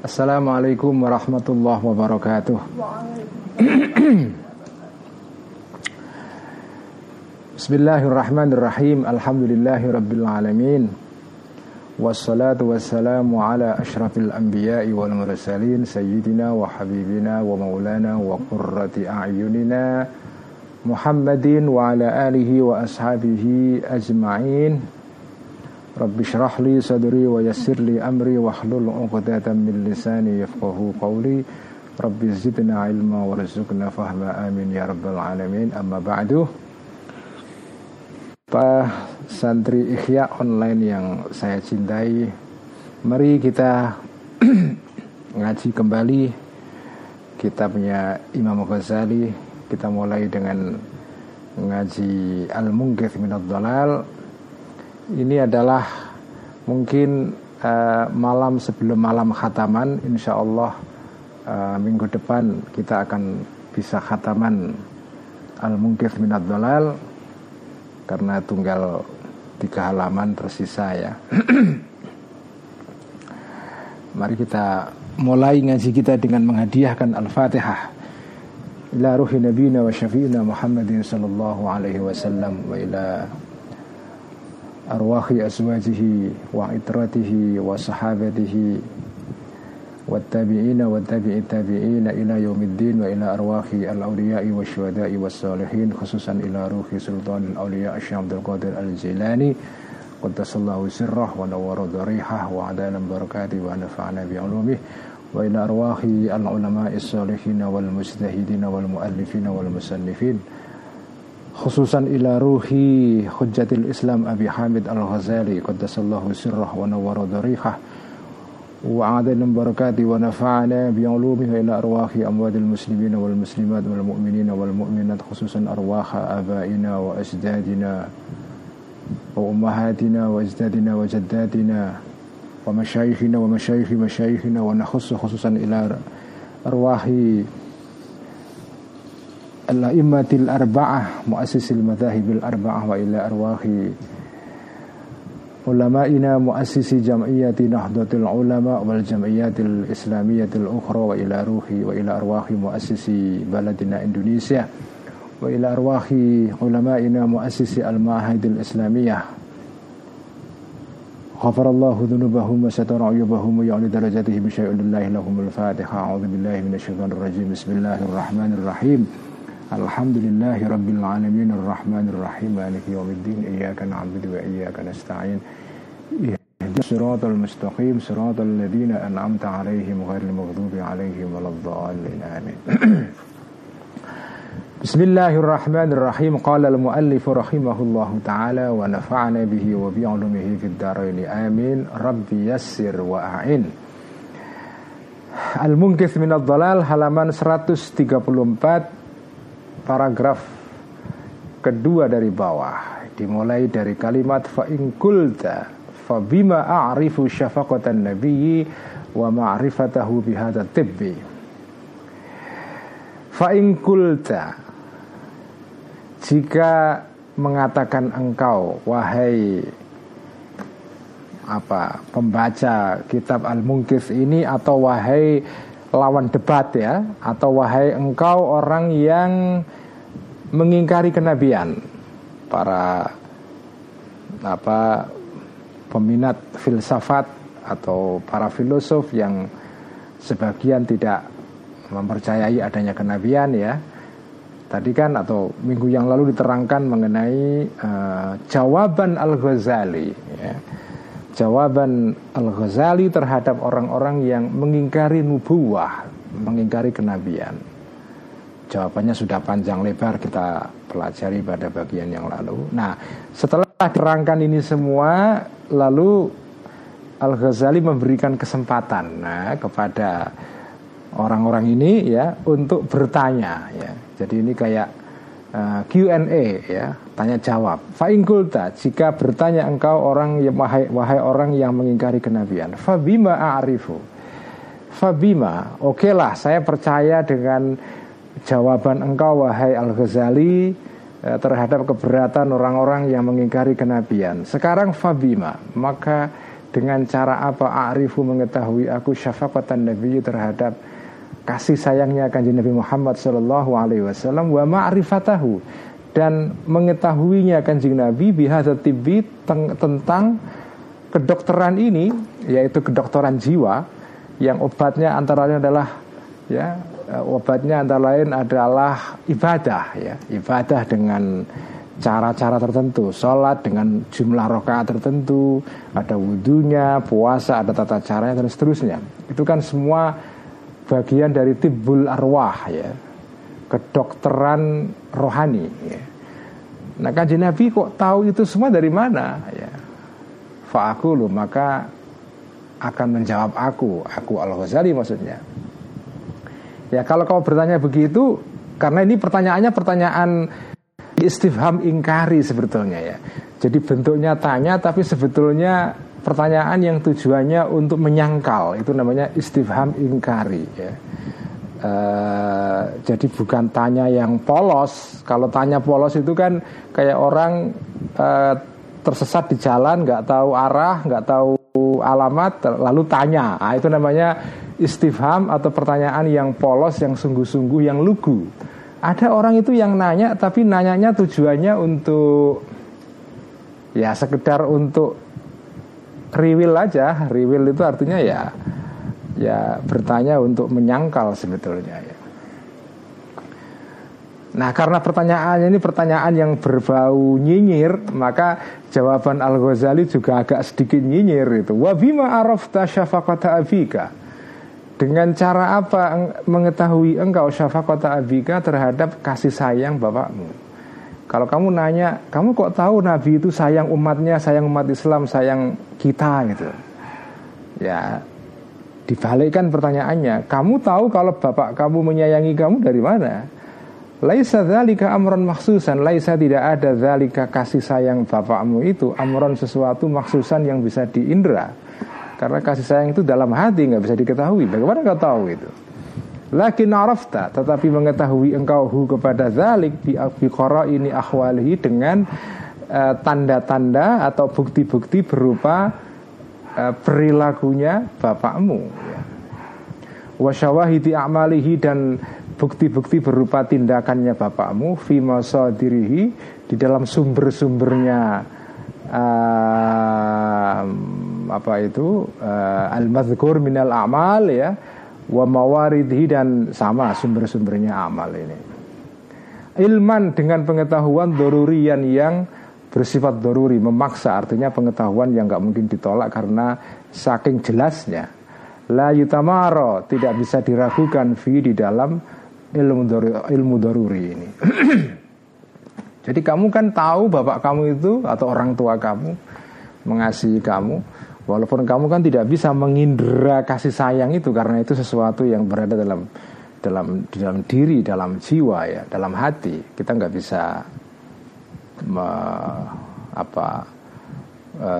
Assalamualaikum warahmatullahi wabarakatuh. Bismillahirrahmanirrahim. Alhamdulillahi rabbil alamin. Wassalatu wassalamu ala ashrafil anbiya'i wal mursalin sayyidina wa habibina wa maulana wa qurrati a'yunina Muhammadin wa ala alihi wa ashabihi ajma'in. Li sadri wa yassir li amri wa hlul 'uqdatam min lisani yafqahu qawli. Rabbi zidna ilma warzuqna fahma amin ya rabbal alamin. Amma ba'du. Pak santri ikhya online yang saya cintai Mari kita ngaji kembali kitabnya Imam Ghazali Kita mulai dengan ngaji Al-Munggith Minad Dalal Ini adalah mungkin uh, malam sebelum malam khataman Insya Allah uh, minggu depan kita akan bisa khataman Al-Munggith Minad Dalal karena tunggal tiga halaman tersisa ya. Mari kita mulai ngaji kita dengan menghadiahkan Al-Fatihah ila ruhi nabiyina wa syafi'ina Muhammadin sallallahu alaihi wasallam wa ila wa itratihi wa sahabatihi والتابعين والتابع التابعين إلى يوم الدين وإلى أرواح الأولياء والشهداء والصالحين خصوصا إلى روح سلطان الأولياء الشيخ عبد القادر الجيلاني. قدس الله سره ونور ضريحه وعدال بركاته ونفعنا بعلومه. وإلى أرواح العلماء الصالحين والمجتهدين والمؤلفين والمصنفين. خصوصا إلى روح حجة الإسلام أبي حامد الغزالي قدس الله سره ونور ضريحه وأعدنا بركاته ونفعنا بعلومه إلى أرواح أموات المسلمين والمسلمات والمؤمنين والمؤمنات خصوصا أرواح آبائنا وأجدادنا وأمهاتنا وأجدادنا وجداتنا ومشايخنا ومشايخ مشايخنا ونخص خصوصا إلى أرواح الأئمة الأربعة مؤسس المذاهب الأربعة وإلى أرواح علمائنا مؤسسي جمعية نهضة العلماء والجمعيات الإسلامية الأخرى وإلى روحي وإلى أرواح مؤسسي بلدنا إندونيسيا وإلى أرواح علمائنا مؤسسي المعاهد الإسلامية. غفر الله ذنوبهم وستر عيوبهم ويعلي درجاتهم بشيء لله لهم الفاتحة. أعوذ بالله من الشيطان الرجيم. بسم الله الرحمن الرحيم. الحمد لله رب العالمين الرحمن الرحيم مالك يوم الدين إياك نعبد وإياك نستعين. اهدنا الصراط المستقيم صراط الذين أنعمت عليهم غير المغضوب عليهم ولا الضالين آمين. بسم الله الرحمن الرحيم. قال المؤلف رحمه الله تعالى ونفعنا به وبعلمه في الدارين آمين. ربي يسر وأعين. Al-Mungkith Minad Dalal halaman 134 paragraf kedua dari bawah. Dimulai dari kalimat fa in kulta fa bima a'rifu syafaqatan nabiyyi wa ma'rifatahu bihadza tibbi. Fa in kulta jika mengatakan engkau wahai apa pembaca kitab Al-Munkis ini atau wahai lawan debat ya atau wahai engkau orang yang mengingkari kenabian para apa peminat filsafat atau para filosof yang sebagian tidak mempercayai adanya kenabian ya tadi kan atau minggu yang lalu diterangkan mengenai uh, jawaban Al Ghazali ya. jawaban Al Ghazali terhadap orang-orang yang mengingkari nubuah mengingkari kenabian Jawabannya sudah panjang lebar kita pelajari pada bagian yang lalu. Nah, setelah diterangkan ini semua, lalu Al Ghazali memberikan kesempatan nah, kepada orang-orang ini ya untuk bertanya ya. Jadi ini kayak uh, eh, Q&A ya, tanya jawab. Fa'ingkulta jika bertanya engkau orang yang wahai, wahai orang yang mengingkari kenabian, fabima a'rifu. Fabima, oke lah saya percaya dengan jawaban engkau wahai Al-Ghazali eh, terhadap keberatan orang-orang yang mengingkari kenabian. Sekarang Fabima, maka dengan cara apa arifu mengetahui aku syafaqatan nabi terhadap kasih sayangnya kanjeng Nabi Muhammad Shallallahu Alaihi Wasallam wa ma'rifatahu dan mengetahuinya kanjeng Nabi bihadza tibbi tentang kedokteran ini yaitu kedokteran jiwa yang obatnya antara lain adalah ya obatnya antara lain adalah ibadah ya. Ibadah dengan cara-cara tertentu. Sholat dengan jumlah rakaat tertentu ada wudhunya puasa ada tata caranya dan seterusnya. Itu kan semua bagian dari tibbul arwah ya. Kedokteran rohani ya. nah kan Nabi kok tahu itu semua dari mana? Ya. Fa'akulu maka akan menjawab aku. Aku al ghazali maksudnya ya kalau kau bertanya begitu karena ini pertanyaannya pertanyaan istifham ingkari sebetulnya ya. Jadi bentuknya tanya tapi sebetulnya pertanyaan yang tujuannya untuk menyangkal itu namanya istifham ingkari ya. Uh, jadi bukan tanya yang polos. Kalau tanya polos itu kan kayak orang uh, tersesat di jalan, nggak tahu arah, nggak tahu alamat, lalu tanya. Nah, itu namanya istifham atau pertanyaan yang polos, yang sungguh-sungguh, yang lugu. Ada orang itu yang nanya tapi nanyanya tujuannya untuk ya sekedar untuk riwil aja. Riwil itu artinya ya ya bertanya untuk menyangkal sebetulnya ya. Nah karena pertanyaannya ini pertanyaan yang berbau nyinyir Maka jawaban Al-Ghazali juga agak sedikit nyinyir itu Wabima arafta syafaqata abika dengan cara apa mengetahui engkau syafaqata abika terhadap kasih sayang bapakmu? Kalau kamu nanya, kamu kok tahu Nabi itu sayang umatnya, sayang umat Islam, sayang kita gitu. Ya, dibalikkan pertanyaannya, kamu tahu kalau bapak kamu menyayangi kamu dari mana? Laisa dzalika amron maksusan, laisa tidak ada dzalika kasih sayang bapakmu itu amron sesuatu maksusan yang bisa diindra. Karena kasih sayang itu dalam hati nggak bisa diketahui. Bagaimana kau tahu itu? Lakin arafta tetapi mengetahui engkau hu kepada zalik bi ini ahwalihi dengan uh, tanda-tanda atau bukti-bukti berupa uh, perilakunya bapakmu ya. Wasyawahidi dan bukti-bukti berupa tindakannya bapakmu fi dirihi di dalam sumber-sumbernya uh, apa itu uh, al-madhkur minal amal ya wa mawaridhi dan sama sumber-sumbernya amal ini. Ilman dengan pengetahuan dorurian yang bersifat doruri memaksa artinya pengetahuan yang nggak mungkin ditolak karena saking jelasnya la yutamaro tidak bisa diragukan fi di dalam ilmu doruri, ilmu doruri ini. Jadi kamu kan tahu bapak kamu itu atau orang tua kamu mengasihi kamu Walaupun kamu kan tidak bisa mengindra kasih sayang itu karena itu sesuatu yang berada dalam dalam dalam diri, dalam jiwa ya, dalam hati. Kita nggak bisa me, apa e,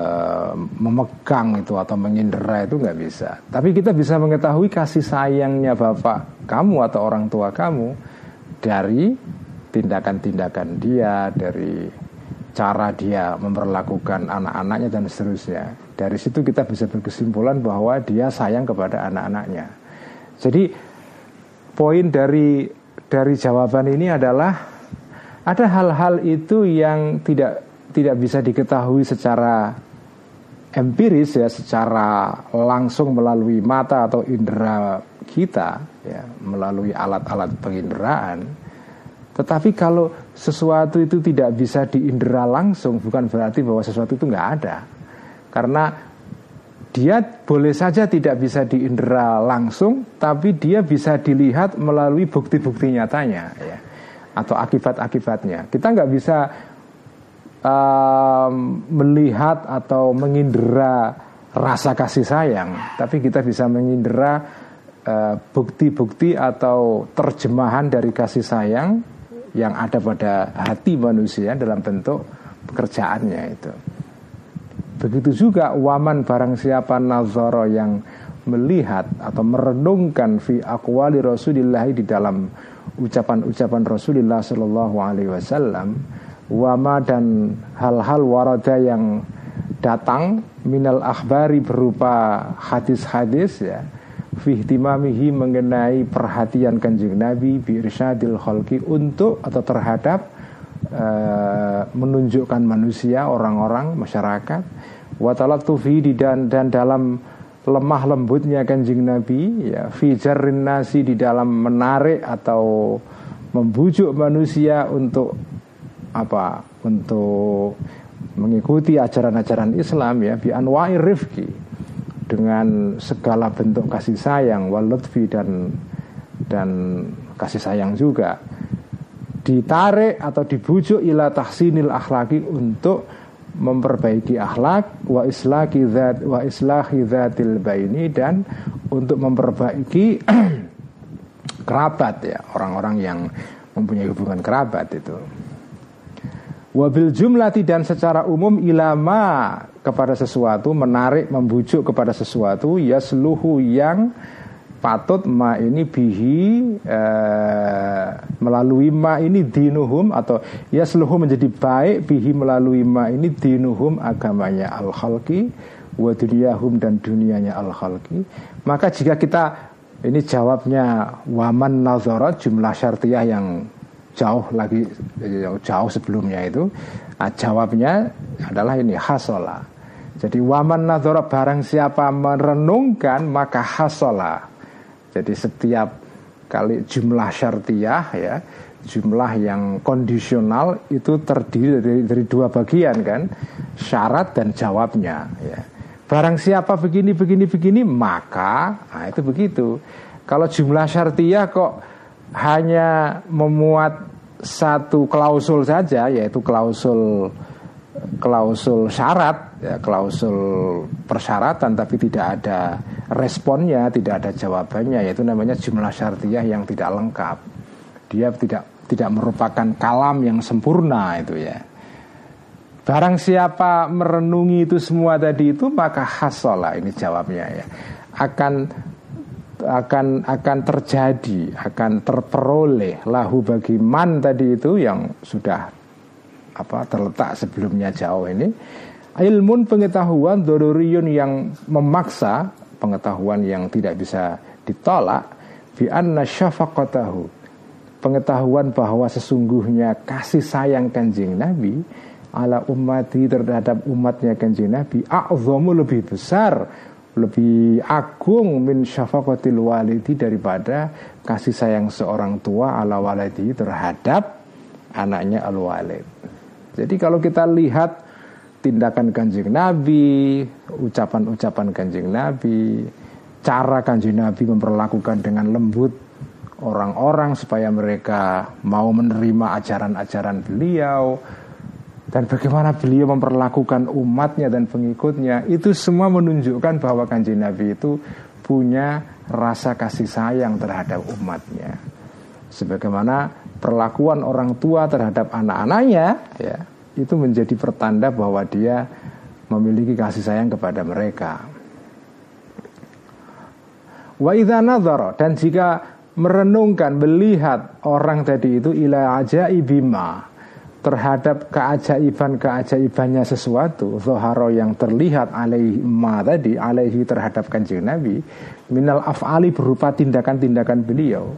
memegang itu atau mengindra itu nggak bisa. Tapi kita bisa mengetahui kasih sayangnya bapak kamu atau orang tua kamu dari tindakan-tindakan dia, dari cara dia memperlakukan anak-anaknya dan seterusnya. Dari situ kita bisa berkesimpulan bahwa dia sayang kepada anak-anaknya. Jadi poin dari dari jawaban ini adalah ada hal-hal itu yang tidak tidak bisa diketahui secara empiris ya, secara langsung melalui mata atau indera kita ya, melalui alat-alat penginderaan tetapi kalau sesuatu itu tidak bisa diindera langsung, bukan berarti bahwa sesuatu itu nggak ada. Karena dia boleh saja tidak bisa diindera langsung, tapi dia bisa dilihat melalui bukti-bukti nyatanya, ya, atau akibat-akibatnya. Kita nggak bisa um, melihat atau mengindera rasa kasih sayang, tapi kita bisa mengindera bukti-bukti atau terjemahan dari kasih sayang yang ada pada hati manusia dalam bentuk pekerjaannya itu. Begitu juga waman barang siapa nazaro yang melihat atau merenungkan fi akwali Rasulillah di dalam ucapan-ucapan Rasulullah Shallallahu Alaihi Wasallam wama dan hal-hal warada yang datang minal akhbari berupa hadis-hadis ya fihtimamihi mengenai perhatian kanjeng Nabi bi irsyadil khalqi untuk atau terhadap uh, menunjukkan manusia orang-orang masyarakat. Wa di dan dan dalam lemah lembutnya kanjeng Nabi ya fi nasi di dalam menarik atau membujuk manusia untuk apa? Untuk mengikuti ajaran-ajaran Islam ya bi anwa'i rifki dengan segala bentuk kasih sayang walutfi dan dan kasih sayang juga. Ditarik atau dibujuk ila tahsinil akhlaki untuk memperbaiki akhlak wa islahi dzat wa islahi dzatil baini dan untuk memperbaiki kerabat ya orang-orang yang mempunyai hubungan kerabat itu. Wabil jumlati dan secara umum ilama kepada sesuatu menarik membujuk kepada sesuatu ya seluruh yang patut ma ini bihi eh, melalui ma ini dinuhum atau ya seluruh menjadi baik bihi melalui ma ini dinuhum agamanya al khalqi wa dunyahum dan dunianya al khalqi maka jika kita ini jawabnya waman nazarat jumlah syartiyah yang jauh lagi jauh sebelumnya itu nah, jawabnya adalah ini hasola. Jadi waman nadhara barang siapa merenungkan maka hasola. Jadi setiap kali jumlah syartiyah ya jumlah yang kondisional itu terdiri dari, dari dua bagian kan? Syarat dan jawabnya ya. Barang siapa begini begini begini maka nah itu begitu. Kalau jumlah syartiyah kok hanya memuat satu klausul saja yaitu klausul klausul syarat ya klausul persyaratan tapi tidak ada responnya tidak ada jawabannya yaitu namanya jumlah syartiyah yang tidak lengkap. Dia tidak tidak merupakan kalam yang sempurna itu ya. Barang siapa merenungi itu semua tadi itu maka hasolah ini jawabnya ya. Akan akan akan terjadi, akan terperoleh lahu bagi man tadi itu yang sudah apa terletak sebelumnya jauh ini. Ilmun pengetahuan dororiun yang memaksa pengetahuan yang tidak bisa ditolak bi anna syafaqatahu. Pengetahuan bahwa sesungguhnya kasih sayang kanjeng Nabi ala ummati terhadap umatnya kanjeng Nabi a'zamu lebih besar lebih agung min syafaqatil walidi daripada kasih sayang seorang tua ala walidi terhadap anaknya al walid. Jadi kalau kita lihat tindakan kanjeng Nabi, ucapan-ucapan kanjeng Nabi, cara kanjeng Nabi memperlakukan dengan lembut orang-orang supaya mereka mau menerima ajaran-ajaran beliau, dan bagaimana beliau memperlakukan umatnya dan pengikutnya itu semua menunjukkan bahwa kanjeng Nabi itu punya rasa kasih sayang terhadap umatnya. Sebagaimana perlakuan orang tua terhadap anak-anaknya ya itu menjadi pertanda bahwa dia memiliki kasih sayang kepada mereka. Wa dan jika merenungkan melihat orang tadi itu ila ajaibima terhadap keajaiban-keajaibannya sesuatu Zoharo yang terlihat alaihi ma tadi alaihi terhadap kanjeng Nabi minal af'ali berupa tindakan-tindakan beliau.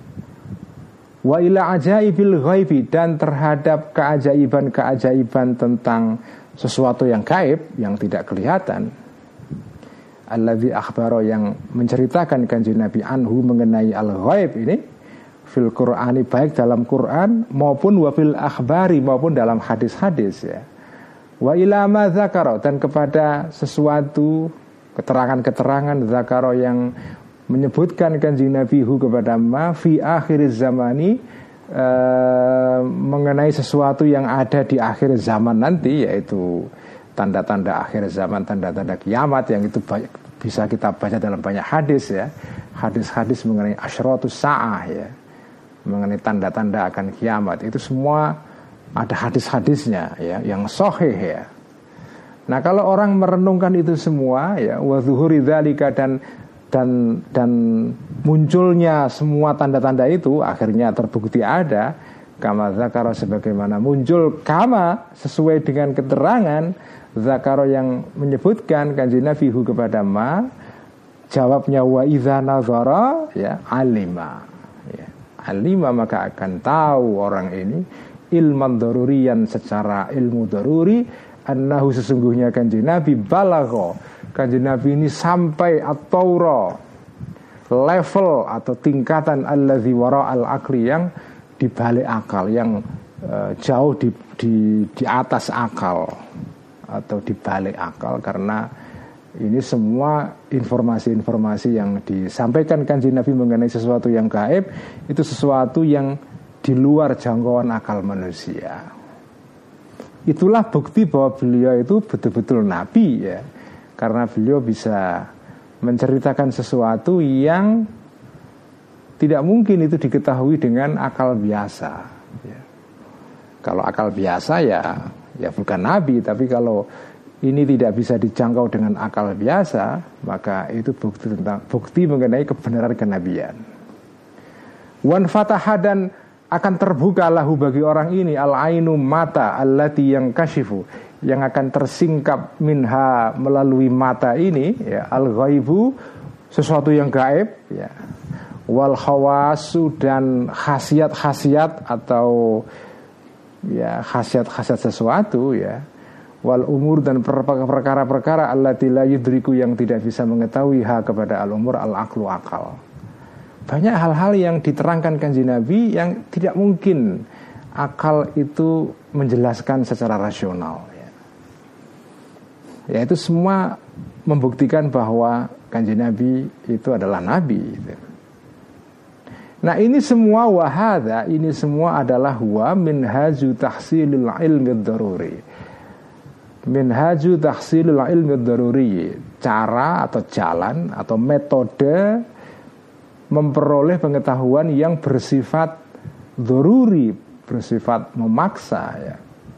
Wa ila ajaibil ghaibi dan terhadap keajaiban-keajaiban tentang sesuatu yang gaib yang tidak kelihatan. Alladzi akhbaro yang menceritakan kanjeng Nabi anhu mengenai al-ghaib ini fil Qur'ani baik dalam Quran maupun wafil akhbari maupun dalam hadis-hadis ya. Wa ilama zakaro dan kepada sesuatu keterangan-keterangan zakaro yang menyebutkan kanjeng Nabi kepada ma fi akhir zamani uh, mengenai sesuatu yang ada di akhir zaman nanti yaitu tanda-tanda akhir zaman, tanda-tanda kiamat yang itu banyak, bisa kita baca dalam banyak hadis ya. Hadis-hadis mengenai asyratus sa'ah ya mengenai tanda-tanda akan kiamat itu semua ada hadis-hadisnya ya yang soheh ya. Nah kalau orang merenungkan itu semua ya wazuhuri dan dan dan munculnya semua tanda-tanda itu akhirnya terbukti ada kama zakaro sebagaimana muncul kama sesuai dengan keterangan zakaro yang menyebutkan kanji Nabi hu kepada ma jawabnya wa idza nazara ya alima alima maka akan tahu orang ini ilman darurian secara ilmu daruri annahu sesungguhnya kanji Nabi balago kanji Nabi ini sampai at-taura level atau tingkatan alladzi wara al akli yang di balik akal yang uh, jauh di, di di atas akal atau di balik akal. Karena ini semua informasi-informasi yang disampaikan kanji Nabi mengenai sesuatu yang gaib itu sesuatu yang di luar jangkauan akal manusia. Itulah bukti bahwa beliau itu betul-betul nabi ya. Karena beliau bisa menceritakan sesuatu yang tidak mungkin itu diketahui dengan akal biasa. Ya. Kalau akal biasa ya, ya bukan nabi. Tapi kalau ini tidak bisa dijangkau dengan akal biasa, maka itu bukti tentang bukti mengenai kebenaran kenabian. Wan fataha dan akan terbuka lahu bagi orang ini al ainu mata allati yang kashifu yang akan tersingkap minha melalui mata ini ya al ghaibu sesuatu yang gaib ya wal khawasu dan khasiat-khasiat atau ya khasiat-khasiat sesuatu ya wal umur dan perkara-perkara Allah la yudriku yang tidak bisa mengetahui ha kepada al umur al aklu akal banyak hal-hal yang diterangkan kanji Nabi yang tidak mungkin akal itu menjelaskan secara rasional ya. itu semua membuktikan bahwa kanji Nabi itu adalah Nabi. Nah ini semua wahada Ini semua adalah Wa minhaju tahsilil ilmi daruri Minhaju tahsilil ilmi daruri Cara atau jalan Atau metode Memperoleh pengetahuan yang bersifat Daruri Bersifat memaksa ya.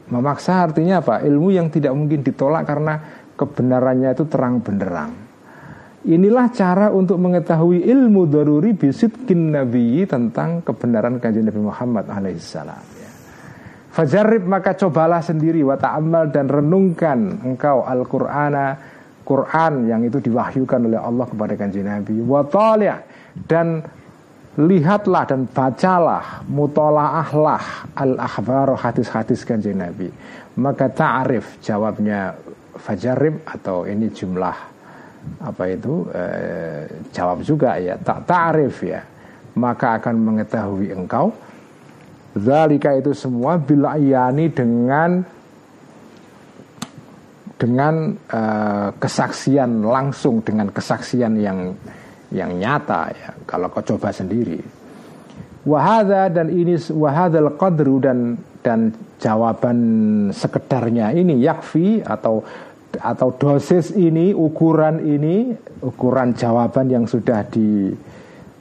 Memaksa artinya apa? Ilmu yang tidak mungkin ditolak karena kebenarannya itu terang benderang Inilah cara untuk mengetahui ilmu daruri bisidkin nabi tentang kebenaran kajian Nabi Muhammad alaihissalam. Fajarib maka cobalah sendiri wa ta'amal dan renungkan engkau Al-Qur'ana Quran yang itu diwahyukan oleh Allah kepada kanjeng Nabi. Wa dan lihatlah dan bacalah mutolaahlah al-akhbar hadis-hadis kanjeng Nabi. Maka ta'arif jawabnya fajarib atau ini jumlah apa itu eh, jawab juga ya tak tarif ya maka akan mengetahui engkau Zalika itu semua bila iyani dengan dengan uh, kesaksian langsung dengan kesaksian yang yang nyata ya. Kalau kau coba sendiri. Wahada dan ini wahadal qadru dan dan jawaban sekedarnya ini yakfi atau atau dosis ini, ukuran ini, ukuran jawaban yang sudah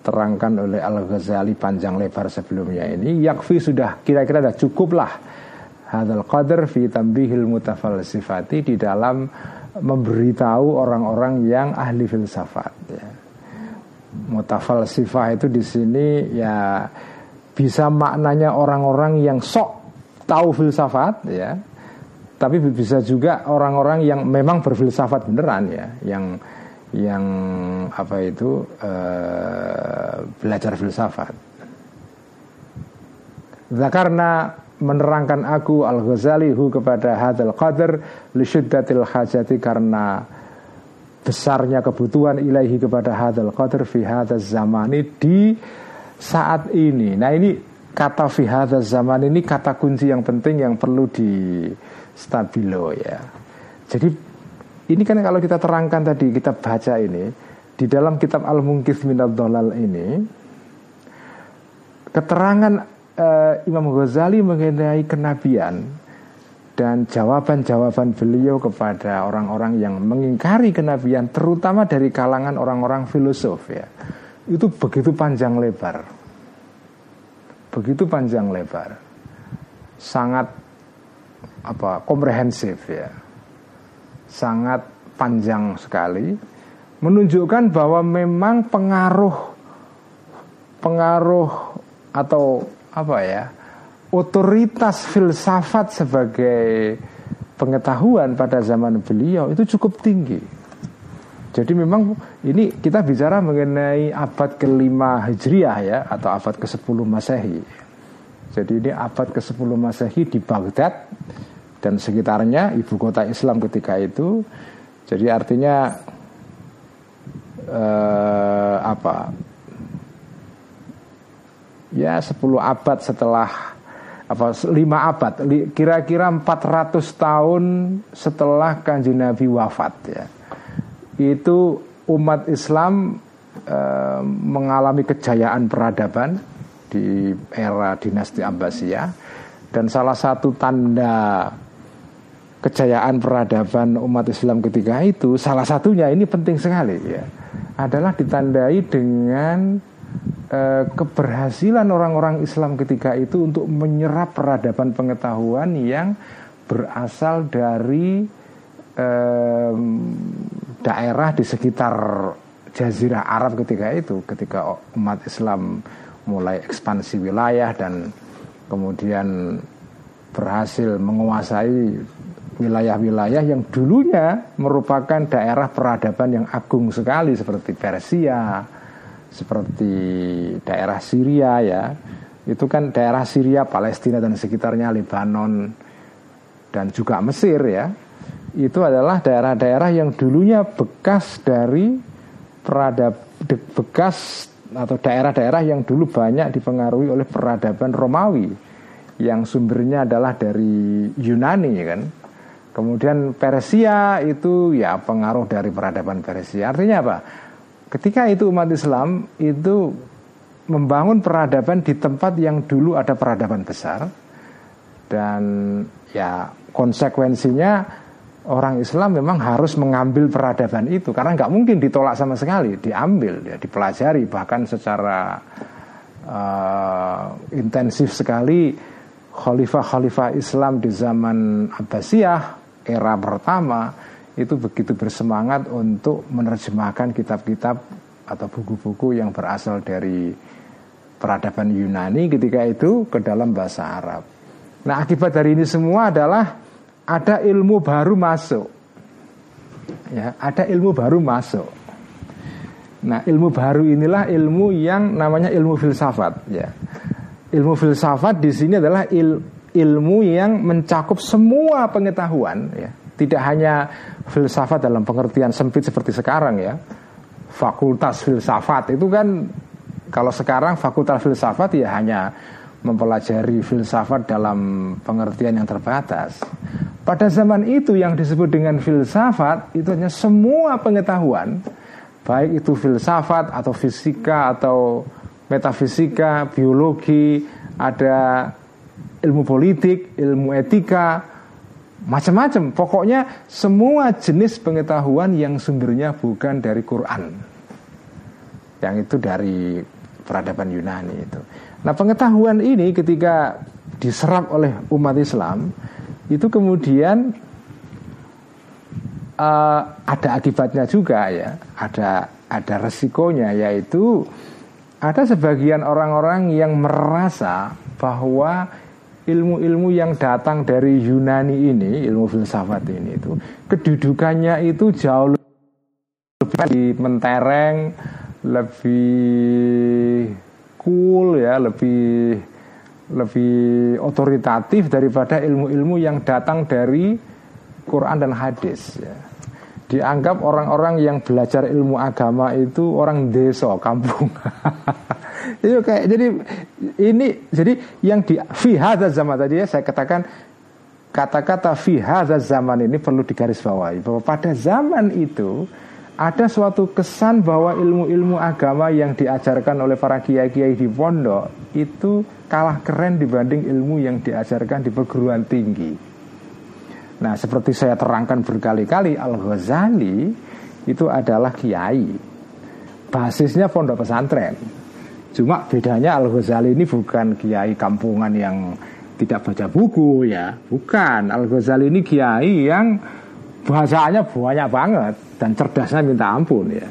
diterangkan oleh Al-Ghazali panjang lebar sebelumnya ini, yakfi sudah kira-kira sudah cukup lah hadal qadr fi tambihil mutafalsifati di dalam memberitahu orang-orang yang ahli filsafat ya. Mutafalsifah itu di sini ya bisa maknanya orang-orang yang sok tahu filsafat ya tapi bisa juga orang-orang yang memang berfilsafat beneran ya yang yang apa itu uh, belajar filsafat karena menerangkan aku Al-Ghazali hu kepada hadal qadr li syiddatil hajati karena besarnya kebutuhan ilahi kepada hadal qadr fi hadal zamani di saat ini. Nah ini kata fi hadal zaman ini kata kunci yang penting yang perlu di stabilo ya. Jadi ini kan kalau kita terangkan tadi kita baca ini di dalam kitab Al Mungkis Minad Dolal ini keterangan uh, Imam Ghazali mengenai kenabian dan jawaban-jawaban beliau kepada orang-orang yang mengingkari kenabian terutama dari kalangan orang-orang filosof ya. Itu begitu panjang lebar. Begitu panjang lebar. Sangat apa komprehensif ya sangat panjang sekali menunjukkan bahwa memang pengaruh pengaruh atau apa ya otoritas filsafat sebagai pengetahuan pada zaman beliau itu cukup tinggi. Jadi memang ini kita bicara mengenai abad kelima Hijriah ya atau abad ke-10 Masehi. Jadi ini abad ke-10 Masehi di Baghdad dan sekitarnya ibu kota Islam ketika itu. Jadi artinya eh, apa? Ya 10 abad setelah apa lima abad kira-kira 400 tahun setelah kanjeng Nabi wafat ya itu umat Islam e, mengalami kejayaan peradaban di era dinasti Abbasiyah dan salah satu tanda kejayaan peradaban umat Islam ketika itu salah satunya ini penting sekali ya adalah ditandai dengan e, keberhasilan orang-orang Islam ketika itu untuk menyerap peradaban pengetahuan yang berasal dari daerah di sekitar Jazirah Arab ketika itu, ketika umat Islam mulai ekspansi wilayah dan kemudian berhasil menguasai wilayah-wilayah yang dulunya merupakan daerah peradaban yang agung sekali seperti Persia, seperti daerah Syria ya. Itu kan daerah Syria, Palestina dan sekitarnya Lebanon dan juga Mesir ya itu adalah daerah-daerah yang dulunya bekas dari peradab bekas atau daerah-daerah yang dulu banyak dipengaruhi oleh peradaban Romawi yang sumbernya adalah dari Yunani kan. Kemudian Persia itu ya pengaruh dari peradaban Persia. Artinya apa? Ketika itu umat Islam itu membangun peradaban di tempat yang dulu ada peradaban besar dan ya konsekuensinya orang Islam memang harus mengambil peradaban itu karena nggak mungkin ditolak sama sekali, diambil, ya, dipelajari bahkan secara uh, intensif sekali khalifah-khalifah Islam di zaman Abbasiyah era pertama itu begitu bersemangat untuk menerjemahkan kitab-kitab atau buku-buku yang berasal dari peradaban Yunani ketika itu ke dalam bahasa Arab. Nah akibat dari ini semua adalah ada ilmu baru masuk. Ya, ada ilmu baru masuk. Nah, ilmu baru inilah ilmu yang namanya ilmu filsafat, ya. Ilmu filsafat di sini adalah il, ilmu yang mencakup semua pengetahuan, ya. Tidak hanya filsafat dalam pengertian sempit seperti sekarang ya. Fakultas filsafat itu kan kalau sekarang fakultas filsafat ya hanya mempelajari filsafat dalam pengertian yang terbatas. Pada zaman itu yang disebut dengan filsafat itu hanya semua pengetahuan baik itu filsafat atau fisika atau metafisika, biologi, ada ilmu politik, ilmu etika, macam-macam. Pokoknya semua jenis pengetahuan yang sumbernya bukan dari Quran. Yang itu dari peradaban Yunani itu. Nah, pengetahuan ini ketika diserap oleh umat Islam itu kemudian uh, ada akibatnya juga ya, ada ada resikonya yaitu ada sebagian orang-orang yang merasa bahwa ilmu-ilmu yang datang dari Yunani ini, ilmu filsafat ini itu kedudukannya itu jauh lebih mentereng, lebih cool ya, lebih lebih otoritatif daripada ilmu-ilmu yang datang dari Quran dan hadis ya. Dianggap orang-orang yang belajar ilmu agama itu orang desa, kampung. itu kayak jadi ini jadi yang di fi zaman tadi ya saya katakan kata-kata fi zaman ini perlu digarisbawahi bahwa pada zaman itu ada suatu kesan bahwa ilmu-ilmu agama yang diajarkan oleh para kiai-kiai di pondok itu kalah keren dibanding ilmu yang diajarkan di perguruan tinggi. Nah, seperti saya terangkan berkali-kali, Al-Ghazali itu adalah kiai. Basisnya pondok pesantren. Cuma bedanya Al-Ghazali ini bukan kiai kampungan yang tidak baca buku ya, bukan. Al-Ghazali ini kiai yang bahasanya banyak banget dan cerdasnya minta ampun ya.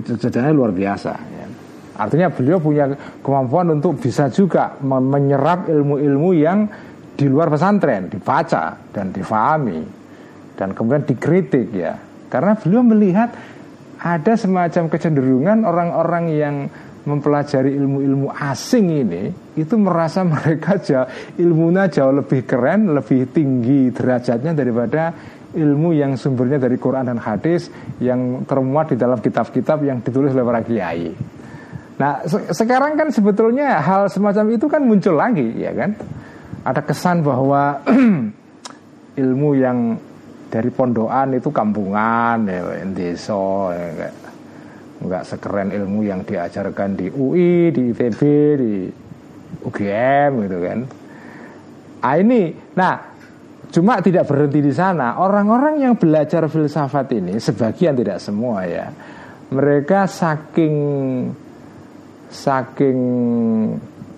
Cerdasnya luar biasa ya. Artinya beliau punya kemampuan untuk bisa juga menyerap ilmu-ilmu yang di luar pesantren, dibaca dan difahami dan kemudian dikritik ya. Karena beliau melihat ada semacam kecenderungan orang-orang yang mempelajari ilmu-ilmu asing ini itu merasa mereka jauh ilmunya jauh lebih keren, lebih tinggi derajatnya daripada ilmu yang sumbernya dari Quran dan hadis yang termuat di dalam kitab-kitab yang ditulis oleh para kiai. Nah, se sekarang kan sebetulnya hal semacam itu kan muncul lagi, ya kan? Ada kesan bahwa ilmu yang dari pondokan itu kampungan, ya, desa, ya, nggak sekeren ilmu yang diajarkan di UI, di ITB, di UGM gitu kan. Ah ini, nah cuma tidak berhenti di sana. Orang-orang yang belajar filsafat ini sebagian tidak semua ya. Mereka saking saking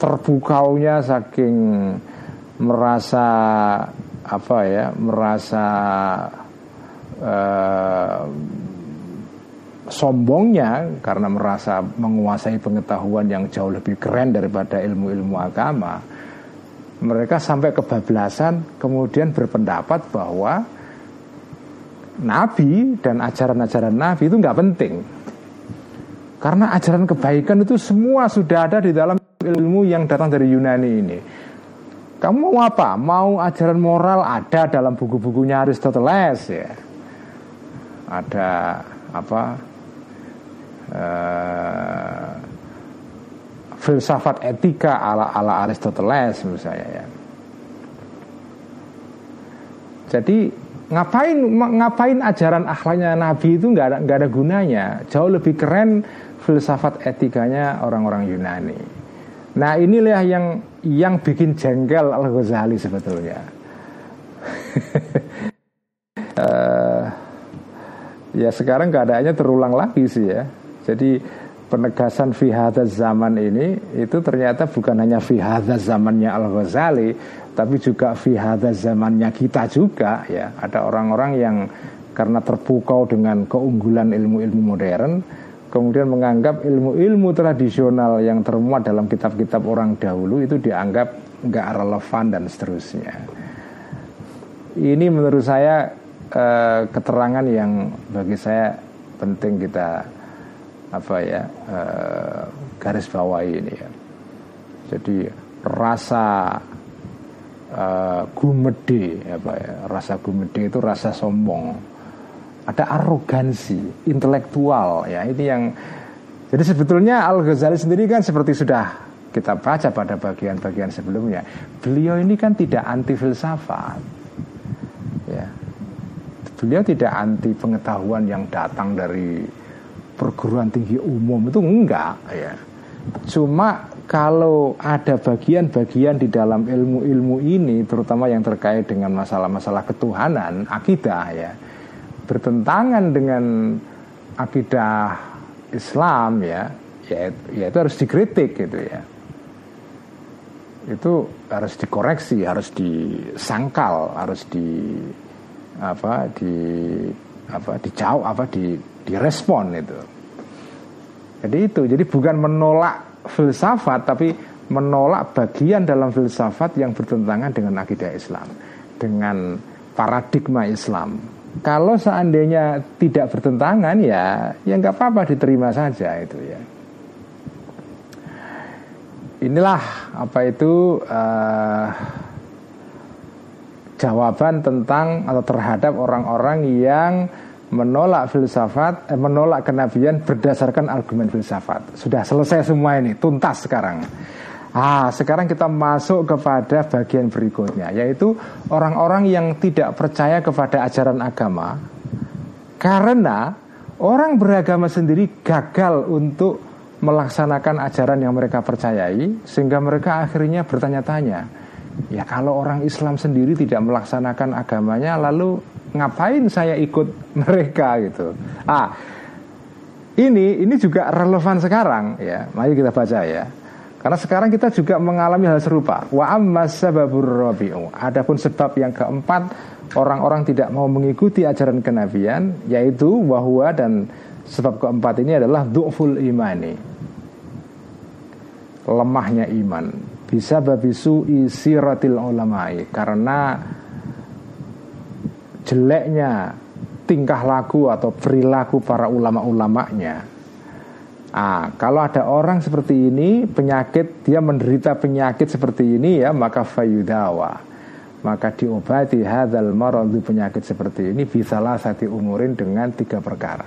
terbukaunya, saking merasa apa ya, merasa uh, sombongnya karena merasa menguasai pengetahuan yang jauh lebih keren daripada ilmu-ilmu agama mereka sampai kebablasan kemudian berpendapat bahwa nabi dan ajaran-ajaran nabi itu nggak penting. Karena ajaran kebaikan itu semua sudah ada di dalam ilmu yang datang dari Yunani ini kamu mau apa? Mau ajaran moral ada dalam buku-bukunya Aristoteles ya. Ada apa uh, filsafat etika ala ala Aristoteles misalnya ya. Jadi ngapain ngapain ajaran akhlaknya Nabi itu nggak ada nggak ada gunanya. Jauh lebih keren filsafat etikanya orang-orang Yunani. Nah inilah yang yang bikin jengkel Al Ghazali sebetulnya. uh, ya sekarang keadaannya terulang lagi sih ya. Jadi penegasan fihada zaman ini itu ternyata bukan hanya fihada zamannya Al Ghazali, tapi juga fihada zamannya kita juga ya. Ada orang-orang yang karena terpukau dengan keunggulan ilmu-ilmu modern, kemudian menganggap ilmu-ilmu tradisional yang termuat dalam kitab-kitab orang dahulu itu dianggap nggak relevan dan seterusnya. Ini menurut saya eh, keterangan yang bagi saya penting kita apa ya uh, garis bawahi ini ya. Jadi rasa uh, gumede apa ya, rasa gumede itu rasa sombong. Ada arogansi intelektual ya ini yang jadi sebetulnya Al Ghazali sendiri kan seperti sudah kita baca pada bagian-bagian sebelumnya. Beliau ini kan tidak anti filsafat. Ya. Beliau tidak anti pengetahuan yang datang dari perguruan tinggi umum itu enggak ya. Cuma kalau ada bagian-bagian di dalam ilmu-ilmu ini terutama yang terkait dengan masalah-masalah ketuhanan, akidah ya, bertentangan dengan akidah Islam ya, ya, ya itu harus dikritik gitu ya. Itu harus dikoreksi, harus disangkal, harus di apa di apa dijauh apa di direspon itu. Jadi itu, jadi bukan menolak filsafat tapi menolak bagian dalam filsafat yang bertentangan dengan akidah Islam, dengan paradigma Islam. Kalau seandainya tidak bertentangan ya, ya nggak apa-apa diterima saja itu ya. Inilah apa itu uh, jawaban tentang atau terhadap orang-orang yang menolak filsafat, eh, menolak kenabian berdasarkan argumen filsafat. Sudah selesai semua ini, tuntas sekarang. Ah, sekarang kita masuk kepada bagian berikutnya, yaitu orang-orang yang tidak percaya kepada ajaran agama karena orang beragama sendiri gagal untuk melaksanakan ajaran yang mereka percayai, sehingga mereka akhirnya bertanya-tanya, ya kalau orang Islam sendiri tidak melaksanakan agamanya, lalu ngapain saya ikut mereka gitu. Ah, ini ini juga relevan sekarang ya. Mari kita baca ya. Karena sekarang kita juga mengalami hal serupa. Wa ammas sababur. Adapun sebab yang keempat orang-orang tidak mau mengikuti ajaran kenabian yaitu bahwa dan sebab keempat ini adalah du'ful imani. lemahnya iman bisa babisu isiratil ulamai karena jeleknya tingkah laku atau perilaku para ulama-ulamanya. Ah, kalau ada orang seperti ini penyakit dia menderita penyakit seperti ini ya maka fayudawa maka diobati hadal maradu penyakit seperti ini bisalah sati umurin dengan tiga perkara.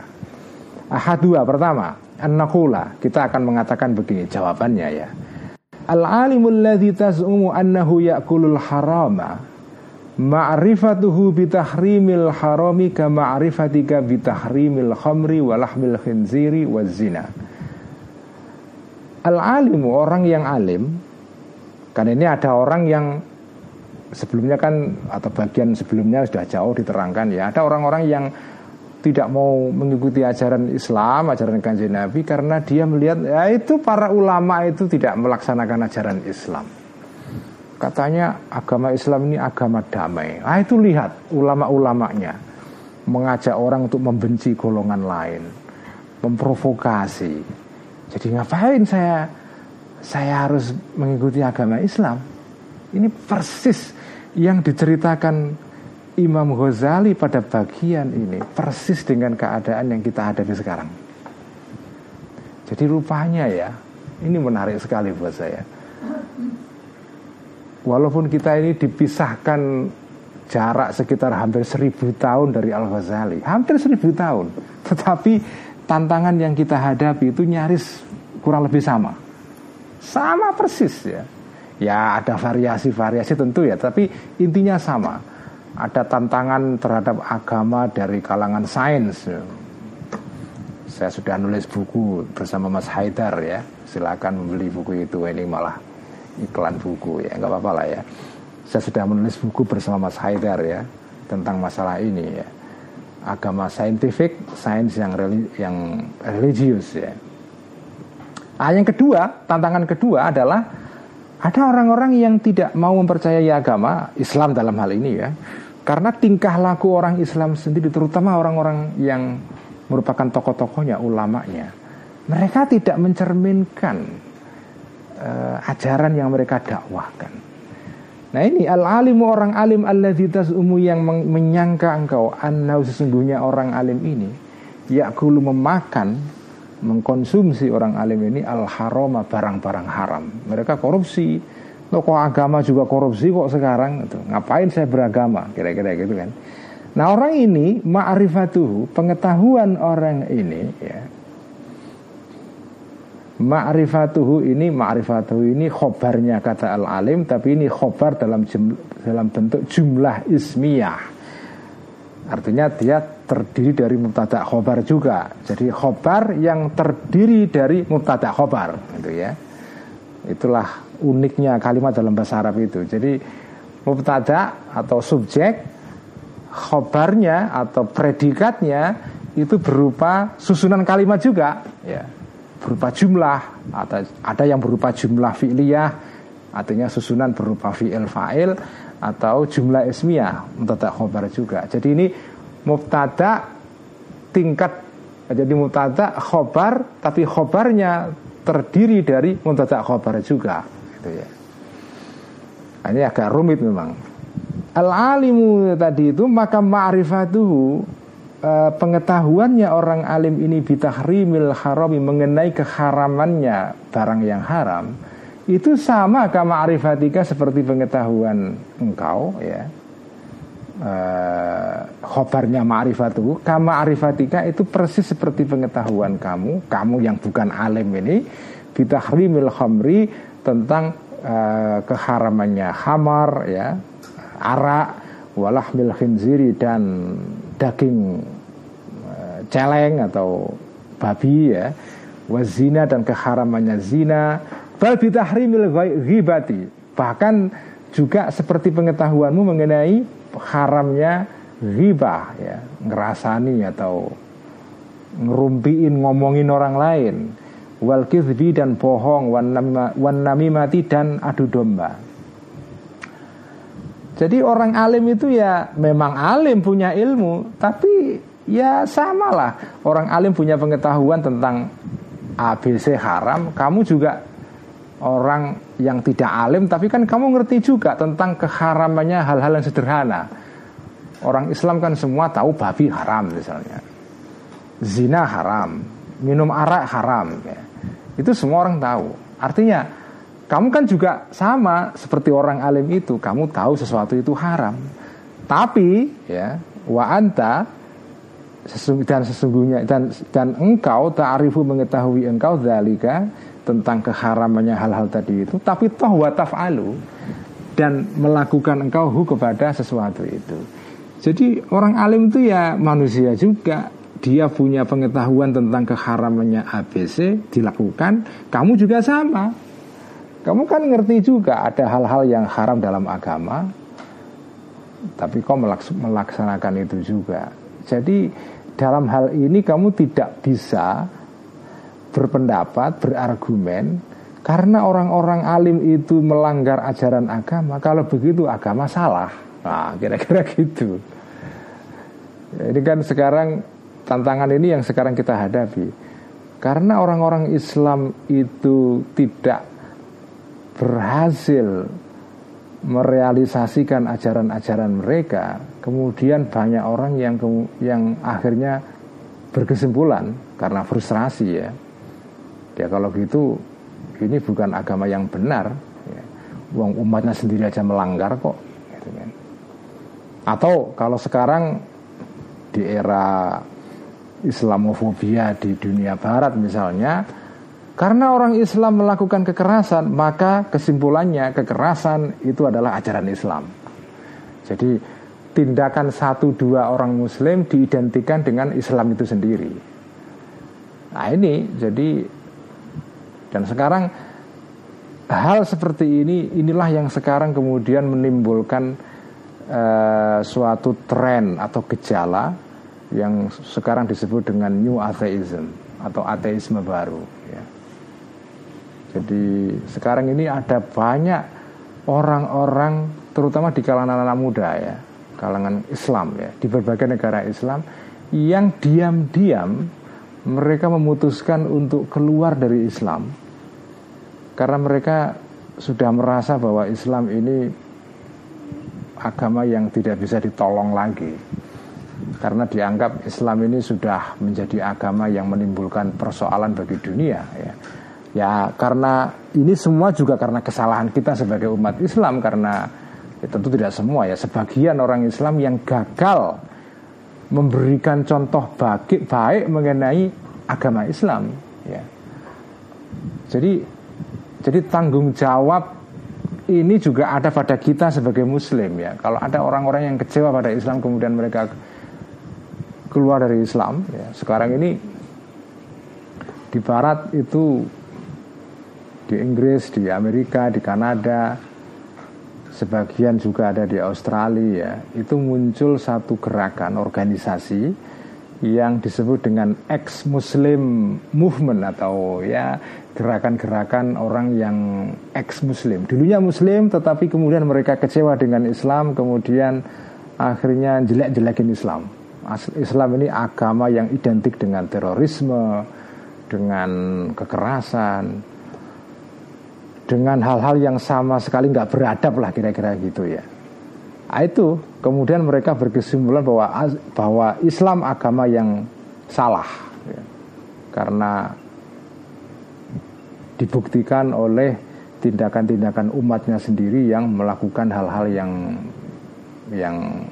Ahadua pertama an-nakula kita akan mengatakan begini jawabannya ya. Al-alimul ladzi taz'umu annahu ya'kulul harama Ma'rifatuhu bitahrimil harami ka ma'rifatika bitahrimil khamri walahmil khinziri wazina Al-alimu orang yang alim Karena ini ada orang yang Sebelumnya kan Atau bagian sebelumnya sudah jauh diterangkan ya Ada orang-orang yang tidak mau mengikuti ajaran Islam, ajaran kanjeng Nabi karena dia melihat ya itu para ulama itu tidak melaksanakan ajaran Islam. Katanya agama Islam ini agama damai. Ah itu lihat ulama-ulamanya mengajak orang untuk membenci golongan lain, memprovokasi. Jadi ngapain saya saya harus mengikuti agama Islam? Ini persis yang diceritakan Imam Ghazali pada bagian ini persis dengan keadaan yang kita hadapi sekarang. Jadi rupanya ya, ini menarik sekali buat saya Walaupun kita ini dipisahkan jarak sekitar hampir seribu tahun dari Al-Ghazali Hampir seribu tahun Tetapi tantangan yang kita hadapi itu nyaris kurang lebih sama. Sama persis ya. Ya ada variasi-variasi tentu ya. Tapi intinya sama. Ada tantangan terhadap agama dari kalangan sains ya. Saya sudah nulis buku bersama Mas Haidar ya. Silakan membeli buku itu. Ini malah iklan buku ya. Nggak apa-apa lah ya. Saya sudah menulis buku bersama Mas Haidar ya tentang masalah ini ya agama saintifik sains yang reli, yang religius ya ah, yang kedua tantangan kedua adalah ada orang-orang yang tidak mau mempercayai agama Islam dalam hal ini ya karena tingkah laku orang Islam sendiri terutama orang-orang yang merupakan tokoh-tokohnya ulamanya mereka tidak mencerminkan uh, ajaran yang mereka dakwahkan. Nah ini al-alimu orang alim alladzi tas'umu yang menyangka engkau annau sesungguhnya orang alim ini yakulu memakan mengkonsumsi orang alim ini al-harama barang-barang haram. Mereka korupsi. Tokoh agama juga korupsi kok sekarang itu. Ngapain saya beragama? Kira-kira gitu kan. Nah orang ini ma'rifatuhu pengetahuan orang ini ya Ma'rifatuhu ini ma'rifatuhu ini khobarnya kata al-alim tapi ini khobar dalam jumlah, dalam bentuk jumlah ismiyah. Artinya dia terdiri dari mubtada khobar juga. Jadi khobar yang terdiri dari mubtada khobar gitu ya. Itulah uniknya kalimat dalam bahasa Arab itu. Jadi mubtada atau subjek khobarnya atau predikatnya itu berupa susunan kalimat juga ya berupa jumlah atau ada yang berupa jumlah fi'liyah artinya susunan berupa fi'il fa'il atau jumlah ismiyah mubtada khobar juga. Jadi ini mubtada tingkat jadi mubtada khobar tapi khobarnya terdiri dari mubtada khobar juga. Gitu ya. Nah, ini agak rumit memang. Al alimu tadi itu maka ma'rifatuhu uh, pengetahuannya orang alim ini bitahrimil harami mengenai keharamannya barang yang haram itu sama kama arifatika seperti pengetahuan engkau ya. Uh, khobarnya ma'rifatuhu kama arifatika itu persis seperti pengetahuan kamu kamu yang bukan alim ini bitahrimil khamri tentang uh, keharamannya hamar ya arak walahmil khinziri dan daging uh, celeng atau babi ya. Wazina dan keharamannya zina. Bal bitahrimil ghibati. Bahkan juga seperti pengetahuanmu mengenai haramnya ghibah ya. Ngerasani atau ngerumpiin ngomongin orang lain. Wal dan bohong wan namimati dan adu domba jadi orang alim itu ya memang alim punya ilmu, tapi ya samalah. Orang alim punya pengetahuan tentang ABC haram, kamu juga orang yang tidak alim tapi kan kamu ngerti juga tentang keharamannya hal-hal yang sederhana. Orang Islam kan semua tahu babi haram misalnya. Zina haram. Minum arak haram ya. itu semua orang tahu. Artinya kamu kan juga sama seperti orang alim itu. Kamu tahu sesuatu itu haram. Tapi ya wa anta dan sesungguhnya dan dan engkau ta'rifu mengetahui engkau zalika tentang keharamannya hal-hal tadi itu tapi toh wa taf'alu dan melakukan engkau hu kepada sesuatu itu. Jadi orang alim itu ya manusia juga. Dia punya pengetahuan tentang keharamannya ABC dilakukan. Kamu juga sama kamu kan ngerti juga ada hal-hal yang haram dalam agama tapi kau melaksanakan itu juga jadi dalam hal ini kamu tidak bisa berpendapat, berargumen karena orang-orang alim itu melanggar ajaran agama, kalau begitu agama salah. Nah, kira-kira gitu. Ini kan sekarang tantangan ini yang sekarang kita hadapi. Karena orang-orang Islam itu tidak berhasil merealisasikan ajaran-ajaran mereka, kemudian banyak orang yang yang akhirnya berkesimpulan karena frustrasi ya Ya kalau gitu ini bukan agama yang benar. Ya. Uang umatnya sendiri aja melanggar kok. Gitu kan. Atau kalau sekarang di era Islamofobia di dunia Barat misalnya, karena orang Islam melakukan kekerasan, maka kesimpulannya kekerasan itu adalah ajaran Islam. Jadi tindakan satu dua orang Muslim diidentikan dengan Islam itu sendiri. Nah ini jadi dan sekarang hal seperti ini inilah yang sekarang kemudian menimbulkan uh, suatu tren atau gejala yang sekarang disebut dengan new atheism atau ateisme baru. Ya. Jadi sekarang ini ada banyak orang-orang terutama di kalangan anak muda ya, kalangan Islam ya, di berbagai negara Islam yang diam-diam mereka memutuskan untuk keluar dari Islam karena mereka sudah merasa bahwa Islam ini agama yang tidak bisa ditolong lagi karena dianggap Islam ini sudah menjadi agama yang menimbulkan persoalan bagi dunia ya. Ya karena ini semua juga karena kesalahan kita sebagai umat Islam karena ya, tentu tidak semua ya sebagian orang Islam yang gagal memberikan contoh baik baik mengenai agama Islam ya. Jadi jadi tanggung jawab ini juga ada pada kita sebagai muslim ya. Kalau ada orang-orang yang kecewa pada Islam kemudian mereka keluar dari Islam ya. Sekarang ini di barat itu di Inggris, di Amerika, di Kanada, sebagian juga ada di Australia ya. Itu muncul satu gerakan organisasi yang disebut dengan ex-Muslim movement atau ya gerakan-gerakan orang yang ex-Muslim. Dulunya Muslim tetapi kemudian mereka kecewa dengan Islam, kemudian akhirnya jelek-jelekin Islam. Islam ini agama yang identik dengan terorisme, dengan kekerasan, dengan hal-hal yang sama sekali nggak beradab lah kira-kira gitu ya. Nah, itu kemudian mereka berkesimpulan bahwa bahwa Islam agama yang salah ya. karena dibuktikan oleh tindakan-tindakan umatnya sendiri yang melakukan hal-hal yang yang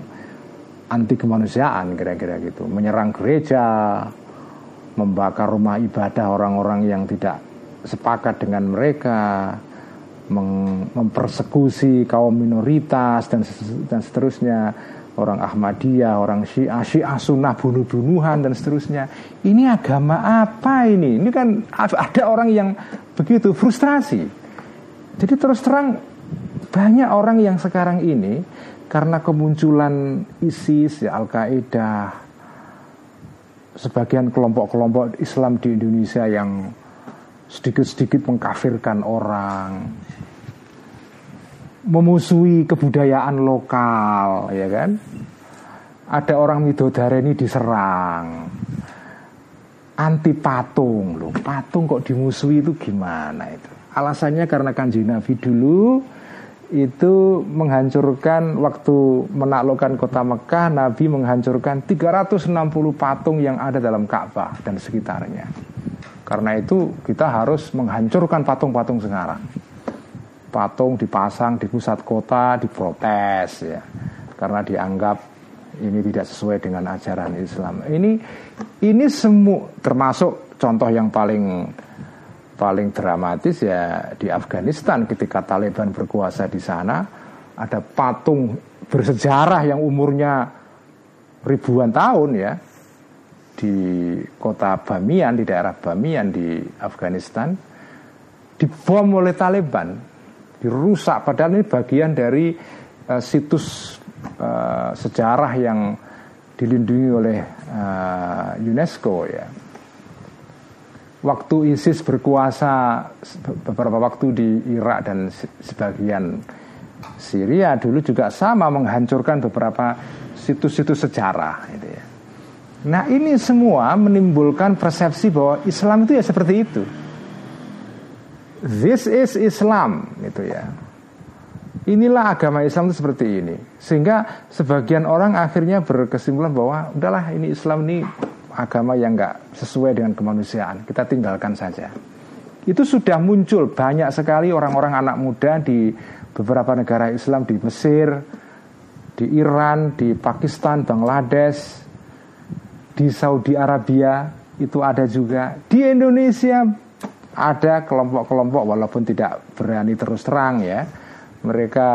anti kemanusiaan kira-kira gitu menyerang gereja membakar rumah ibadah orang-orang yang tidak sepakat dengan mereka mempersekusi kaum minoritas dan dan seterusnya orang Ahmadiyah, orang Syiah, Syiah Sunnah bunuh-bunuhan dan seterusnya. Ini agama apa ini? Ini kan ada orang yang begitu frustrasi. Jadi terus terang banyak orang yang sekarang ini karena kemunculan ISIS, ya, Al-Qaeda, sebagian kelompok-kelompok Islam di Indonesia yang sedikit-sedikit mengkafirkan orang, memusuhi kebudayaan lokal, ya kan? Ada orang ini diserang, anti patung loh, patung kok dimusuhi itu gimana itu? Alasannya karena kanjeng Nabi dulu itu menghancurkan waktu menaklukkan kota Mekah Nabi menghancurkan 360 patung yang ada dalam Ka'bah dan sekitarnya karena itu kita harus menghancurkan patung-patung sekarang patung dipasang di pusat kota diprotes ya. Karena dianggap ini tidak sesuai dengan ajaran Islam. Ini ini semua termasuk contoh yang paling paling dramatis ya di Afghanistan ketika Taliban berkuasa di sana ada patung bersejarah yang umurnya ribuan tahun ya di kota Bamiyan di daerah Bamiyan di Afghanistan dibom oleh Taliban dirusak padahal ini bagian dari uh, situs uh, sejarah yang dilindungi oleh uh, UNESCO ya waktu ISIS berkuasa beberapa waktu di Irak dan sebagian Syria dulu juga sama menghancurkan beberapa situs-situs sejarah gitu ya. Nah ini semua menimbulkan persepsi bahwa Islam itu ya seperti itu. This is Islam gitu ya. Inilah agama Islam itu seperti ini. Sehingga sebagian orang akhirnya berkesimpulan bahwa udahlah ini Islam ini agama yang nggak sesuai dengan kemanusiaan. Kita tinggalkan saja. Itu sudah muncul banyak sekali orang-orang anak muda di beberapa negara Islam di Mesir, di Iran, di Pakistan, Bangladesh, di Saudi Arabia itu ada juga. Di Indonesia ada kelompok-kelompok walaupun tidak berani terus terang ya. Mereka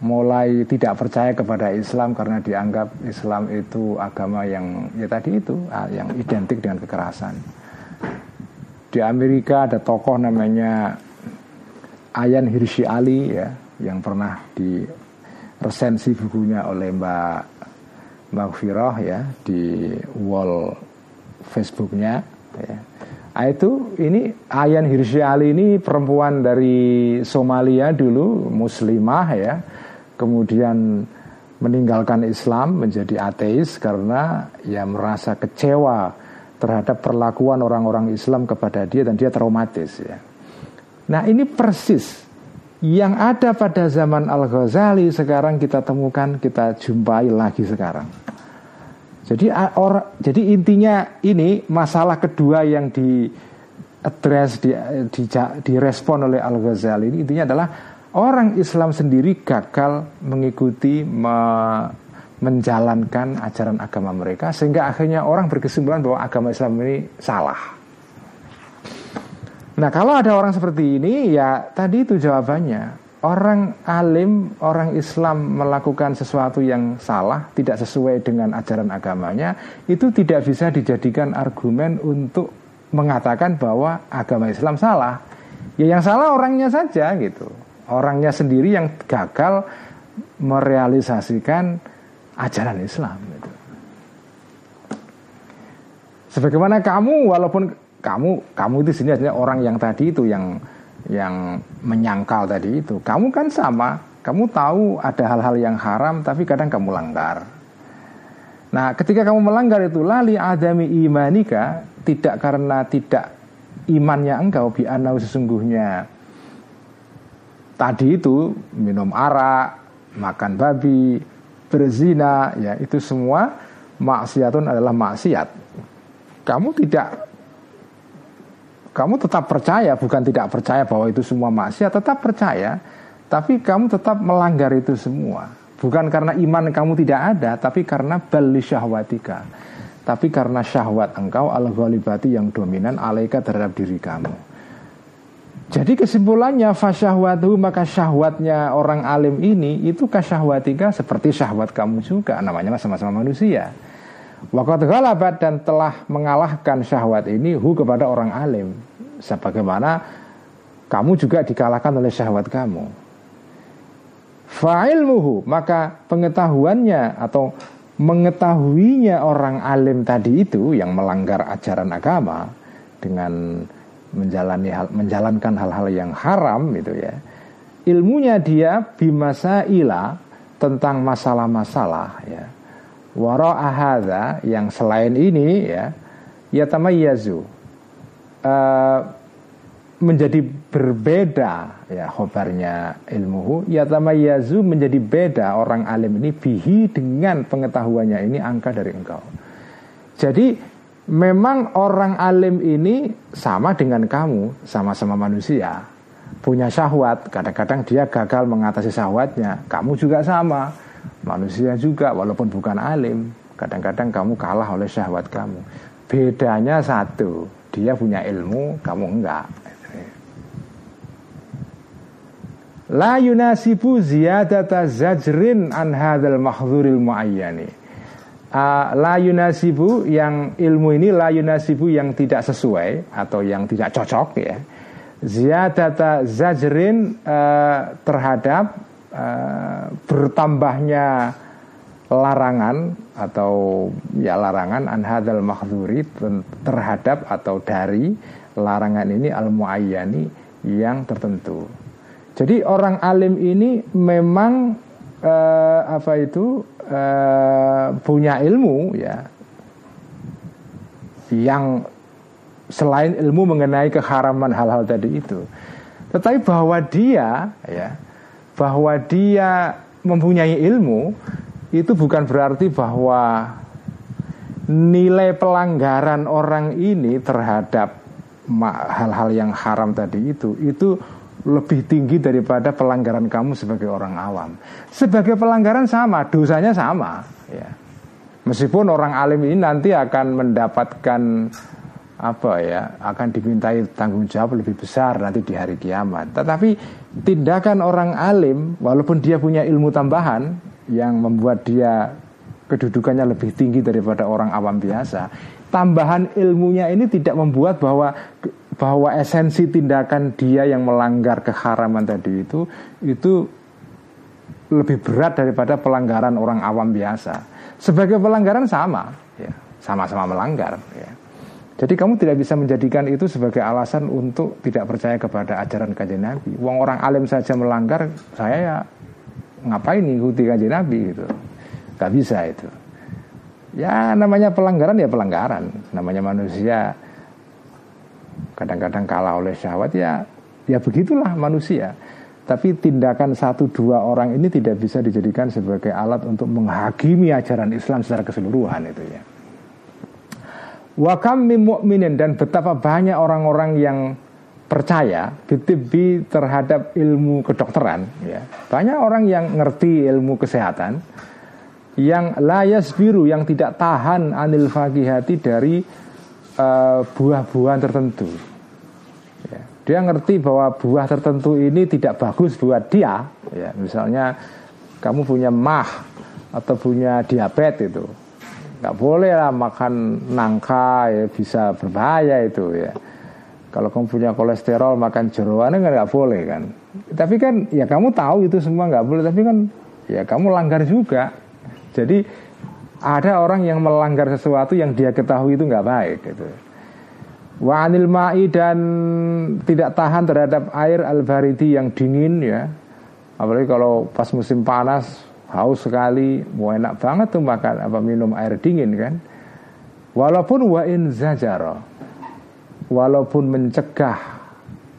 mulai tidak percaya kepada Islam karena dianggap Islam itu agama yang ya tadi itu ah, yang identik dengan kekerasan. Di Amerika ada tokoh namanya Ayan Hirsi Ali ya yang pernah di resensi bukunya oleh Mbak Mbak Firoh ya di wall Facebooknya ya. Nah, itu ini Ayan Hirsi Ali ini perempuan dari Somalia dulu muslimah ya kemudian meninggalkan Islam menjadi ateis karena ya merasa kecewa terhadap perlakuan orang-orang Islam kepada dia dan dia traumatis ya. Nah ini persis yang ada pada zaman Al Ghazali sekarang kita temukan kita jumpai lagi sekarang. Jadi or, jadi intinya ini masalah kedua yang di address di, di direspon oleh Al Ghazali ini intinya adalah orang Islam sendiri gagal mengikuti me, menjalankan ajaran agama mereka sehingga akhirnya orang berkesimpulan bahwa agama Islam ini salah. Nah kalau ada orang seperti ini ya tadi itu jawabannya Orang alim, orang Islam melakukan sesuatu yang salah Tidak sesuai dengan ajaran agamanya Itu tidak bisa dijadikan argumen untuk mengatakan bahwa agama Islam salah Ya yang salah orangnya saja gitu orangnya sendiri yang gagal merealisasikan ajaran Islam. Gitu. Sebagaimana kamu, walaupun kamu kamu itu sini orang yang tadi itu yang yang menyangkal tadi itu, kamu kan sama, kamu tahu ada hal-hal yang haram, tapi kadang kamu langgar. Nah, ketika kamu melanggar itu lali adami imanika tidak karena tidak imannya engkau bi sesungguhnya tadi itu minum arak, makan babi, berzina, ya itu semua maksiatun adalah maksiat. Kamu tidak kamu tetap percaya, bukan tidak percaya bahwa itu semua maksiat, tetap percaya, tapi kamu tetap melanggar itu semua. Bukan karena iman kamu tidak ada, tapi karena bali syahwatika. Tapi karena syahwat engkau al-ghalibati yang dominan alaika terhadap diri kamu. Jadi kesimpulannya fasyahwatu maka syahwatnya orang alim ini itu kasyahwatika seperti syahwat kamu juga namanya sama-sama manusia. Wakat galabat dan telah mengalahkan syahwat ini hu kepada orang alim. Sebagaimana kamu juga dikalahkan oleh syahwat kamu. Fa'ilmuhu maka pengetahuannya atau mengetahuinya orang alim tadi itu yang melanggar ajaran agama dengan menjalani hal, menjalankan hal-hal yang haram itu ya ilmunya dia bimasa ila tentang masalah-masalah ya wara ahada yang selain ini ya ya tamayyazu uh, menjadi berbeda ya khobarnya ilmuhu ya tamayyazu menjadi beda orang alim ini bihi dengan pengetahuannya ini angka dari engkau. Jadi memang orang alim ini sama dengan kamu sama-sama manusia punya syahwat kadang-kadang dia gagal mengatasi syahwatnya kamu juga sama manusia juga walaupun bukan alim kadang-kadang kamu kalah oleh syahwat kamu bedanya satu dia punya ilmu kamu enggak La yunasibu ziyadata zajrin an hadal mahdzuril muayyani. Uh, la yunasibu yang ilmu ini la yunasibu yang tidak sesuai atau yang tidak cocok ya. Ziyadata zajrin uh, terhadap uh, bertambahnya larangan atau ya larangan an hadal mahdzuri terhadap atau dari larangan ini al muayyani yang tertentu. Jadi orang alim ini memang uh, apa itu uh, punya ilmu ya yang selain ilmu mengenai keharaman hal-hal tadi itu. Tetapi bahwa dia ya bahwa dia mempunyai ilmu itu bukan berarti bahwa nilai pelanggaran orang ini terhadap hal-hal yang haram tadi itu itu lebih tinggi daripada pelanggaran kamu sebagai orang awam. Sebagai pelanggaran sama, dosanya sama. Ya. Meskipun orang alim ini nanti akan mendapatkan apa ya, akan dimintai tanggung jawab lebih besar nanti di hari kiamat. Tetapi tindakan orang alim, walaupun dia punya ilmu tambahan yang membuat dia kedudukannya lebih tinggi daripada orang awam biasa, tambahan ilmunya ini tidak membuat bahwa bahwa esensi tindakan dia yang melanggar keharaman tadi itu itu lebih berat daripada pelanggaran orang awam biasa. Sebagai pelanggaran sama, ya, sama-sama melanggar. Ya. Jadi kamu tidak bisa menjadikan itu sebagai alasan untuk tidak percaya kepada ajaran kajian Nabi. Uang orang alim saja melanggar, saya ya ngapain ikuti kajian Nabi gitu. Gak bisa itu. Ya namanya pelanggaran ya pelanggaran. Namanya manusia kadang-kadang kalah oleh syahwat ya ya begitulah manusia tapi tindakan satu dua orang ini tidak bisa dijadikan sebagai alat untuk menghakimi ajaran Islam secara keseluruhan itu ya. Wakam mu'minin dan betapa banyak orang-orang yang percaya bitibi terhadap ilmu kedokteran ya. Banyak orang yang ngerti ilmu kesehatan yang layas biru yang tidak tahan anil fakihati dari uh, buah-buahan tertentu dia ngerti bahwa buah tertentu ini tidak bagus buat dia ya misalnya kamu punya mah atau punya diabetes itu nggak boleh lah makan nangka ya bisa berbahaya itu ya. Kalau kamu punya kolesterol makan jeroan kan nggak boleh kan. Tapi kan ya kamu tahu itu semua nggak boleh tapi kan ya kamu langgar juga. Jadi ada orang yang melanggar sesuatu yang dia ketahui itu nggak baik gitu. Wa anil ma'i dan tidak tahan terhadap air al-baridi yang dingin ya. Apalagi kalau pas musim panas haus sekali, mau enak banget tuh makan apa minum air dingin kan. Walaupun wa in zajara. Walaupun mencegah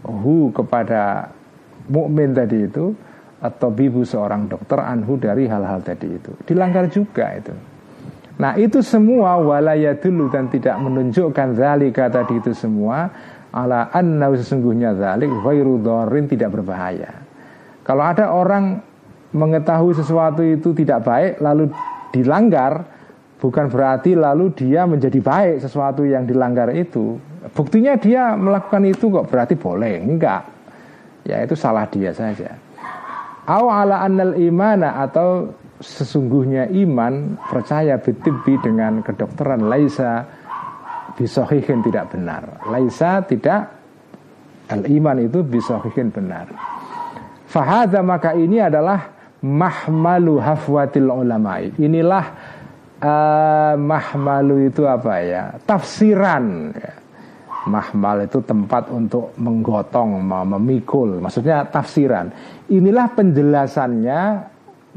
hu kepada mukmin tadi itu atau bibu seorang dokter anhu dari hal-hal tadi itu. Dilanggar juga itu. Nah itu semua walaya dulu dan tidak menunjukkan zalika tadi itu semua ala anna sesungguhnya zalik ghairu tidak berbahaya. Kalau ada orang mengetahui sesuatu itu tidak baik lalu dilanggar bukan berarti lalu dia menjadi baik sesuatu yang dilanggar itu. Buktinya dia melakukan itu kok berarti boleh? Enggak. Ya itu salah dia saja. Aw ala annal imana atau sesungguhnya iman percaya bitibbi dengan kedokteran laisa bisohihin tidak benar laisa tidak al iman itu bisohihin benar fahada maka ini adalah mahmalu hafwatil ulamai. Inilah uh, mahmalu itu apa ya? Tafsiran. Ya. Mahmal itu tempat untuk menggotong, memikul. Maksudnya tafsiran. Inilah penjelasannya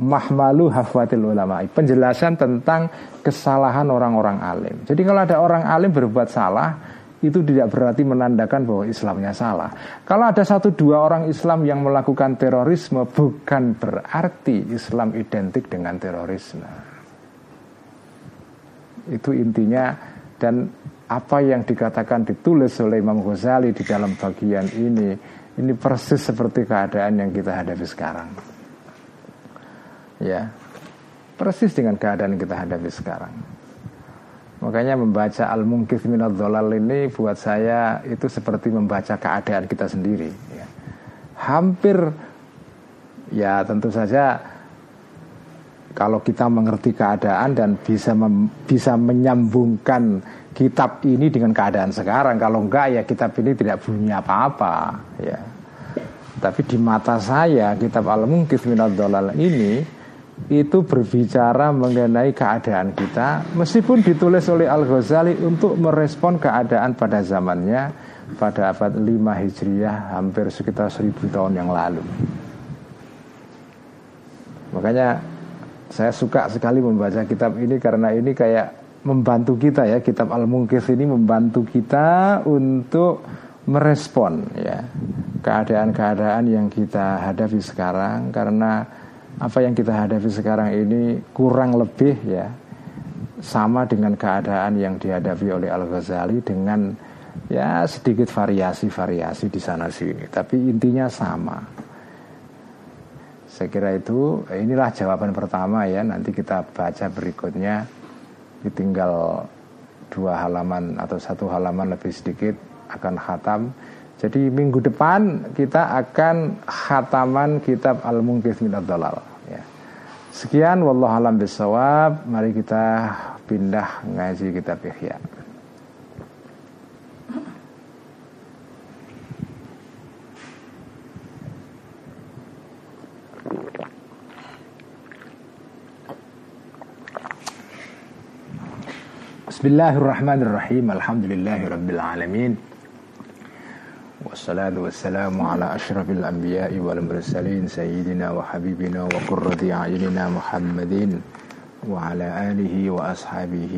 mahmalu hafwatil ulama penjelasan tentang kesalahan orang-orang alim. Jadi kalau ada orang alim berbuat salah itu tidak berarti menandakan bahwa Islamnya salah. Kalau ada satu dua orang Islam yang melakukan terorisme, bukan berarti Islam identik dengan terorisme. Itu intinya dan apa yang dikatakan ditulis oleh Imam Ghazali di dalam bagian ini, ini persis seperti keadaan yang kita hadapi sekarang. Ya, persis dengan keadaan yang kita hadapi sekarang. Makanya membaca Al-Mungkith Minad Dolal ini buat saya itu seperti membaca keadaan kita sendiri. Ya. Hampir ya tentu saja kalau kita mengerti keadaan dan bisa mem, bisa menyambungkan kitab ini dengan keadaan sekarang. Kalau enggak ya kitab ini tidak punya apa-apa. Ya. Tapi di mata saya kitab Al-Mungkith Minad Dolal ini itu berbicara mengenai keadaan kita. Meskipun ditulis oleh Al-Ghazali untuk merespon keadaan pada zamannya pada abad 5 Hijriah hampir sekitar 1000 tahun yang lalu. Makanya saya suka sekali membaca kitab ini karena ini kayak membantu kita ya. Kitab Al-Mungkis ini membantu kita untuk merespon ya keadaan-keadaan yang kita hadapi sekarang. Karena apa yang kita hadapi sekarang ini kurang lebih ya sama dengan keadaan yang dihadapi oleh Al Ghazali dengan ya sedikit variasi-variasi di sana sini, tapi intinya sama. Saya kira itu inilah jawaban pertama ya. Nanti kita baca berikutnya. Ditinggal dua halaman atau satu halaman lebih sedikit akan khatam. Jadi minggu depan kita akan khataman kitab Al-Mungkith Minad Dalal. Ya. Sekian wallahualam bisawab. Mari kita pindah ngaji kitab Ihya. Bismillahirrahmanirrahim. Alhamdulillahirabbil alamin. والصلاة والسلام على أشرف الأنبياء والمرسلين سيدنا وحبيبنا وقرة أعيننا محمد وعلى آله وأصحابه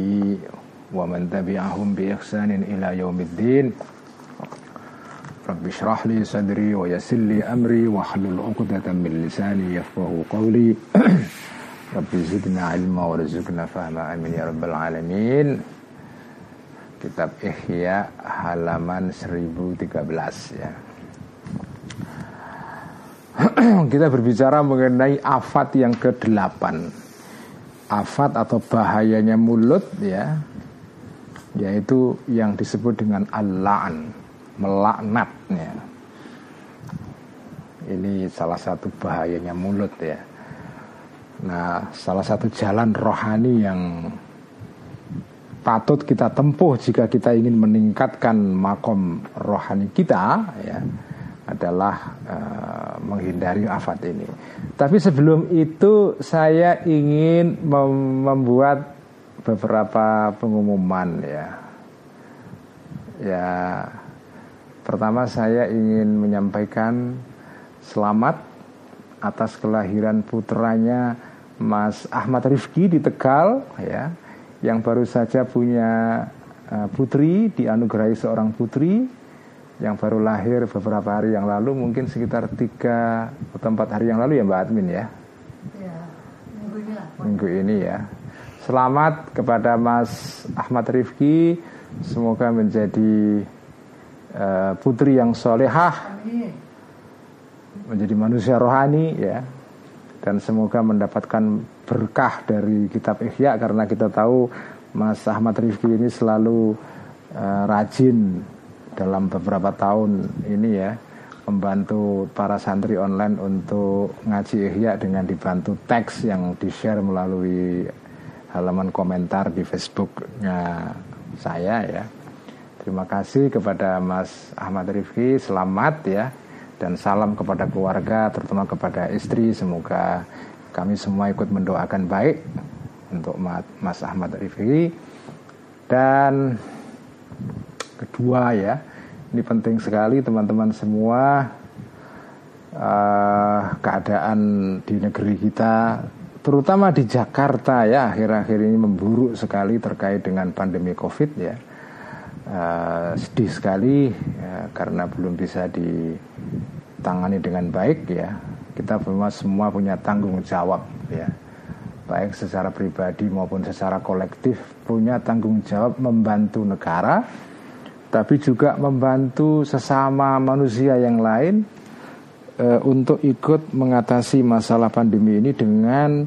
ومن تبعهم بإحسان إلى يوم الدين. رب اشرح لي صدري ويسر لي أمري واحلل عقدة من لساني يفقه قولي. رب زدنا علما ورزقنا فهما. آمين يا رب العالمين. Kitab Ihya halaman 1013 ya. Kita berbicara mengenai afat yang ke-8. Afat atau bahayanya mulut ya. Yaitu yang disebut dengan al-la'an, melaknat ya. Ini salah satu bahayanya mulut ya. Nah, salah satu jalan rohani yang patut kita tempuh jika kita ingin meningkatkan makom rohani kita ya adalah uh, menghindari afat ini. Tapi sebelum itu saya ingin mem membuat beberapa pengumuman ya. Ya, pertama saya ingin menyampaikan selamat atas kelahiran putranya Mas Ahmad Rifki di Tegal ya yang baru saja punya uh, putri dianugerahi seorang putri yang baru lahir beberapa hari yang lalu mungkin sekitar tiga atau empat hari yang lalu ya Mbak Admin ya, ya minggu, ini minggu ini ya. Selamat kepada Mas Ahmad Rifki. Semoga menjadi uh, putri yang solehah. Menjadi manusia rohani ya dan semoga mendapatkan berkah dari kitab Ihya karena kita tahu Mas Ahmad Rifki ini selalu uh, rajin dalam beberapa tahun ini ya membantu para santri online untuk ngaji Ihya dengan dibantu teks yang di-share melalui halaman komentar di Facebooknya saya ya. Terima kasih kepada Mas Ahmad Rifki, selamat ya dan salam kepada keluarga terutama kepada istri. Semoga kami semua ikut mendoakan baik untuk Mas Ahmad Rifki dan kedua ya ini penting sekali teman-teman semua uh, keadaan di negeri kita terutama di Jakarta ya akhir-akhir ini memburuk sekali terkait dengan pandemi Covid ya uh, sedih sekali ya, karena belum bisa ditangani dengan baik ya. Kita semua punya tanggung jawab ya baik secara pribadi maupun secara kolektif punya tanggung jawab membantu negara tapi juga membantu sesama manusia yang lain e, untuk ikut mengatasi masalah pandemi ini dengan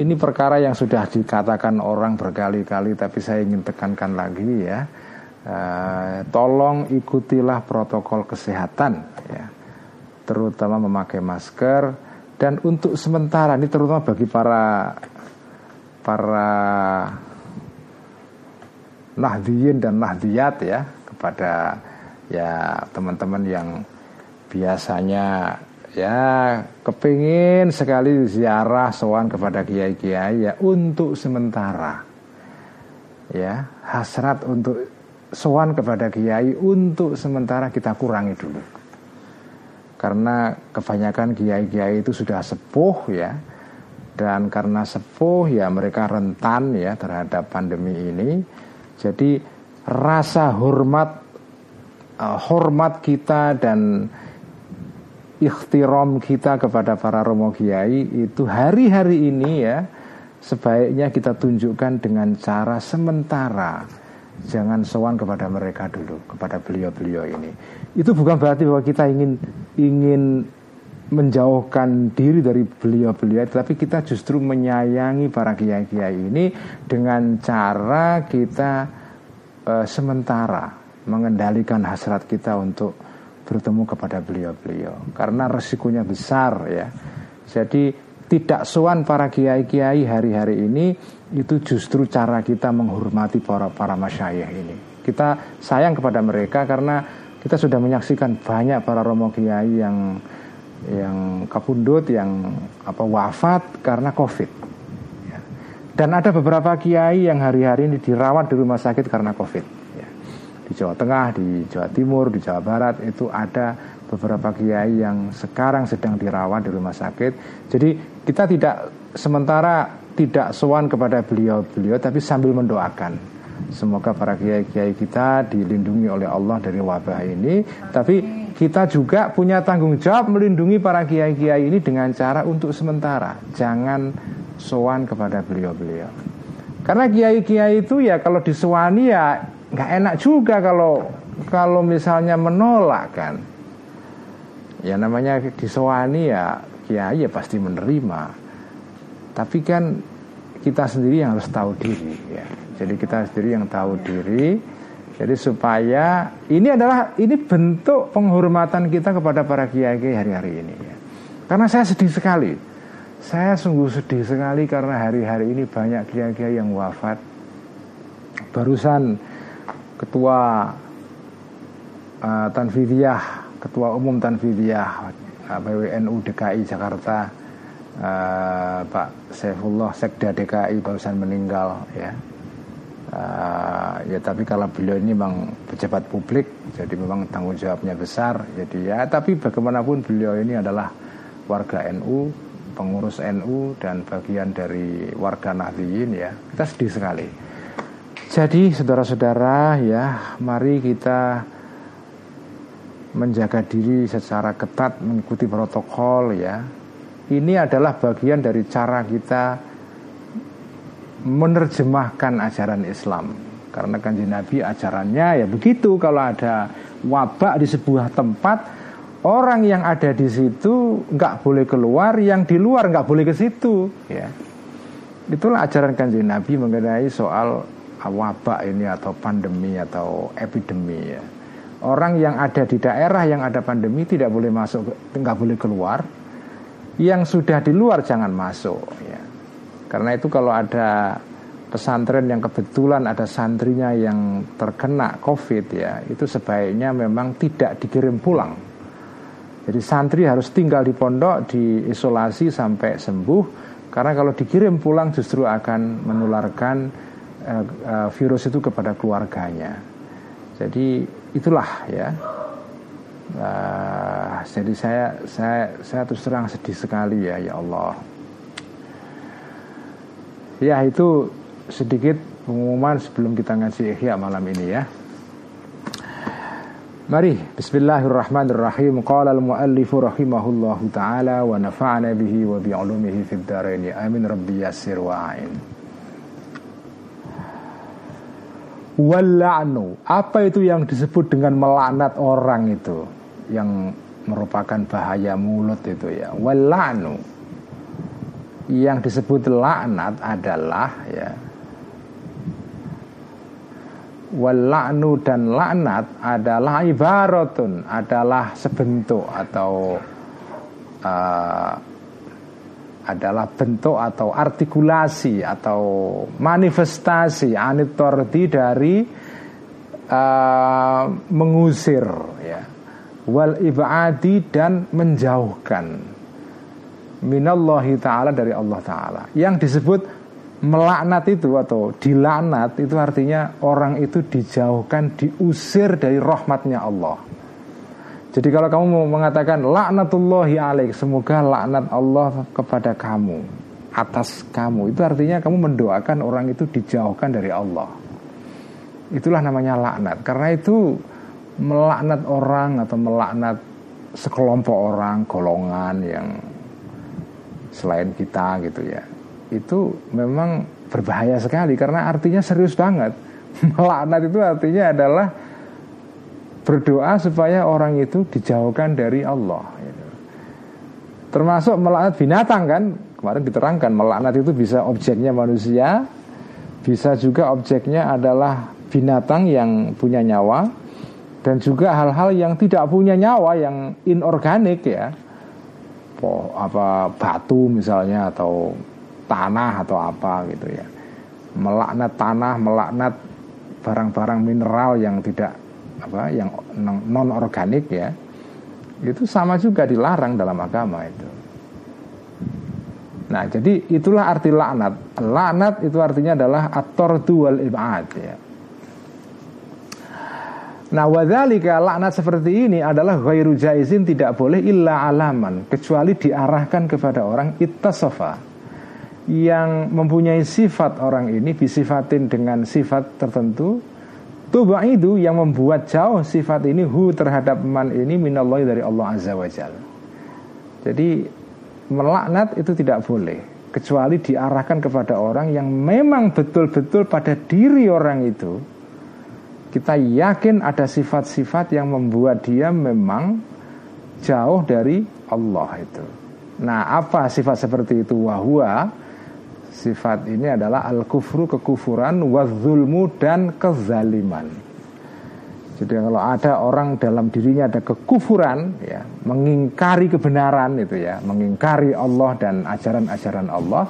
ini perkara yang sudah dikatakan orang berkali-kali tapi saya ingin tekankan lagi ya e, tolong ikutilah protokol kesehatan ya. Terutama memakai masker. Dan untuk sementara ini terutama bagi para para nahdiyin dan nahdiyat ya kepada ya teman-teman yang biasanya ya kepingin sekali ziarah sowan kepada kiai-kiai ya untuk sementara ya hasrat untuk sowan kepada kiai untuk sementara kita kurangi dulu. Karena kebanyakan kiai-kiai itu sudah sepuh ya. Dan karena sepuh ya mereka rentan ya terhadap pandemi ini. Jadi rasa hormat uh, hormat kita dan ikhtiram kita kepada para romo kiai itu hari-hari ini ya sebaiknya kita tunjukkan dengan cara sementara jangan sowan kepada mereka dulu kepada beliau-beliau ini. Itu bukan berarti bahwa kita ingin ingin menjauhkan diri dari beliau-beliau tapi kita justru menyayangi para kiai-kiai ini dengan cara kita e, sementara mengendalikan hasrat kita untuk bertemu kepada beliau-beliau. Karena resikonya besar ya. Jadi tidak sowan para kiai-kiai hari-hari ini itu justru cara kita menghormati para para masyayikh ini kita sayang kepada mereka karena kita sudah menyaksikan banyak para romo kiai yang yang kapundut yang apa wafat karena covid ya. dan ada beberapa kiai yang hari-hari ini dirawat di rumah sakit karena covid ya. di Jawa Tengah di Jawa Timur di Jawa Barat itu ada beberapa kiai yang sekarang sedang dirawat di rumah sakit jadi kita tidak sementara tidak sowan kepada beliau-beliau tapi sambil mendoakan semoga para kiai-kiai kita dilindungi oleh Allah dari wabah ini tapi kita juga punya tanggung jawab melindungi para kiai-kiai ini dengan cara untuk sementara. Jangan sowan kepada beliau-beliau. Karena kiai-kiai itu ya kalau disewani ya nggak enak juga kalau kalau misalnya menolak kan. Ya namanya disewani ya kiai ya pasti menerima. Tapi kan kita sendiri yang harus tahu diri ya. Jadi kita sendiri yang tahu diri jadi supaya ini adalah ini bentuk penghormatan kita kepada para kiai kiai hari-hari ini ya. Karena saya sedih sekali. Saya sungguh sedih sekali karena hari-hari ini banyak kiai-kiai yang wafat. Barusan ketua uh, Tanfidiyah, ketua umum Tanfidiyah PWNU DKI Jakarta uh, Pak Saifullah Sekda DKI barusan meninggal ya. Uh, ya tapi kalau beliau ini memang pejabat publik jadi memang tanggung jawabnya besar jadi ya tapi bagaimanapun beliau ini adalah warga NU pengurus NU dan bagian dari warga Nahdliyin ya. Kita sedih sekali. Jadi saudara-saudara ya mari kita menjaga diri secara ketat mengikuti protokol ya ini adalah bagian dari cara kita menerjemahkan ajaran Islam. Karena kanji Nabi ajarannya ya begitu. Kalau ada wabak di sebuah tempat orang yang ada di situ nggak boleh keluar yang di luar nggak boleh ke situ. Ya. Itulah ajaran kanji Nabi mengenai soal wabak ini atau pandemi atau epidemi ya. Orang yang ada di daerah yang ada pandemi tidak boleh masuk nggak boleh keluar yang sudah di luar jangan masuk ya karena itu kalau ada pesantren yang kebetulan ada santrinya yang terkena COVID ya, itu sebaiknya memang tidak dikirim pulang. Jadi santri harus tinggal di pondok, diisolasi sampai sembuh, karena kalau dikirim pulang justru akan menularkan uh, uh, virus itu kepada keluarganya. Jadi itulah ya. Uh, jadi saya saya saya terus terang sedih sekali ya ya Allah. Ya itu sedikit pengumuman sebelum kita ngasih ihya malam ini ya. Mari Bismillahirrahmanirrahim. Qala al-muallifu rahimahullahu ta'ala Wa nafa'ana bihi wa bi'ulumihi fid daraini. Amin Rabbi yasir wa'in Walla'nu Apa itu yang disebut dengan melaknat orang itu Yang merupakan bahaya mulut itu ya. Walla'nu Yang disebut laknat adalah ya. Walaknu dan laknat adalah ibaratun adalah sebentuk atau uh, adalah bentuk atau artikulasi atau manifestasi anitorti dari uh, mengusir ya wal ibadi dan menjauhkan minallahi taala dari Allah taala yang disebut melaknat itu atau dilaknat itu artinya orang itu dijauhkan, diusir dari rahmatnya Allah. Jadi kalau kamu mau mengatakan laknatullahi alaik, semoga laknat Allah kepada kamu, atas kamu, itu artinya kamu mendoakan orang itu dijauhkan dari Allah. Itulah namanya laknat. Karena itu melaknat orang atau melaknat sekelompok orang, golongan yang selain kita gitu ya itu memang berbahaya sekali karena artinya serius banget. Melaknat itu artinya adalah berdoa supaya orang itu dijauhkan dari Allah. Gitu. Termasuk melaknat binatang kan kemarin diterangkan melaknat itu bisa objeknya manusia, bisa juga objeknya adalah binatang yang punya nyawa dan juga hal-hal yang tidak punya nyawa yang inorganik ya. apa batu misalnya atau tanah atau apa gitu ya. Melaknat tanah melaknat barang-barang mineral yang tidak apa yang non organik ya. Itu sama juga dilarang dalam agama itu. Nah jadi itulah arti laknat. Laknat itu artinya adalah ator dual ibad ya Nah wadhalika laknat seperti ini adalah ghairu jaizin tidak boleh illa alaman kecuali diarahkan kepada orang ittasofa yang mempunyai sifat orang ini disifatin dengan sifat tertentu Tuba itu yang membuat jauh sifat ini hu terhadap man ini minallahi dari Allah Azza wa Jal. Jadi melaknat itu tidak boleh kecuali diarahkan kepada orang yang memang betul-betul pada diri orang itu kita yakin ada sifat-sifat yang membuat dia memang jauh dari Allah itu. Nah, apa sifat seperti itu? Wahua Sifat ini adalah al-kufru kekufuran wazulmu dan kezaliman. Jadi kalau ada orang dalam dirinya ada kekufuran ya, mengingkari kebenaran itu ya, mengingkari Allah dan ajaran-ajaran Allah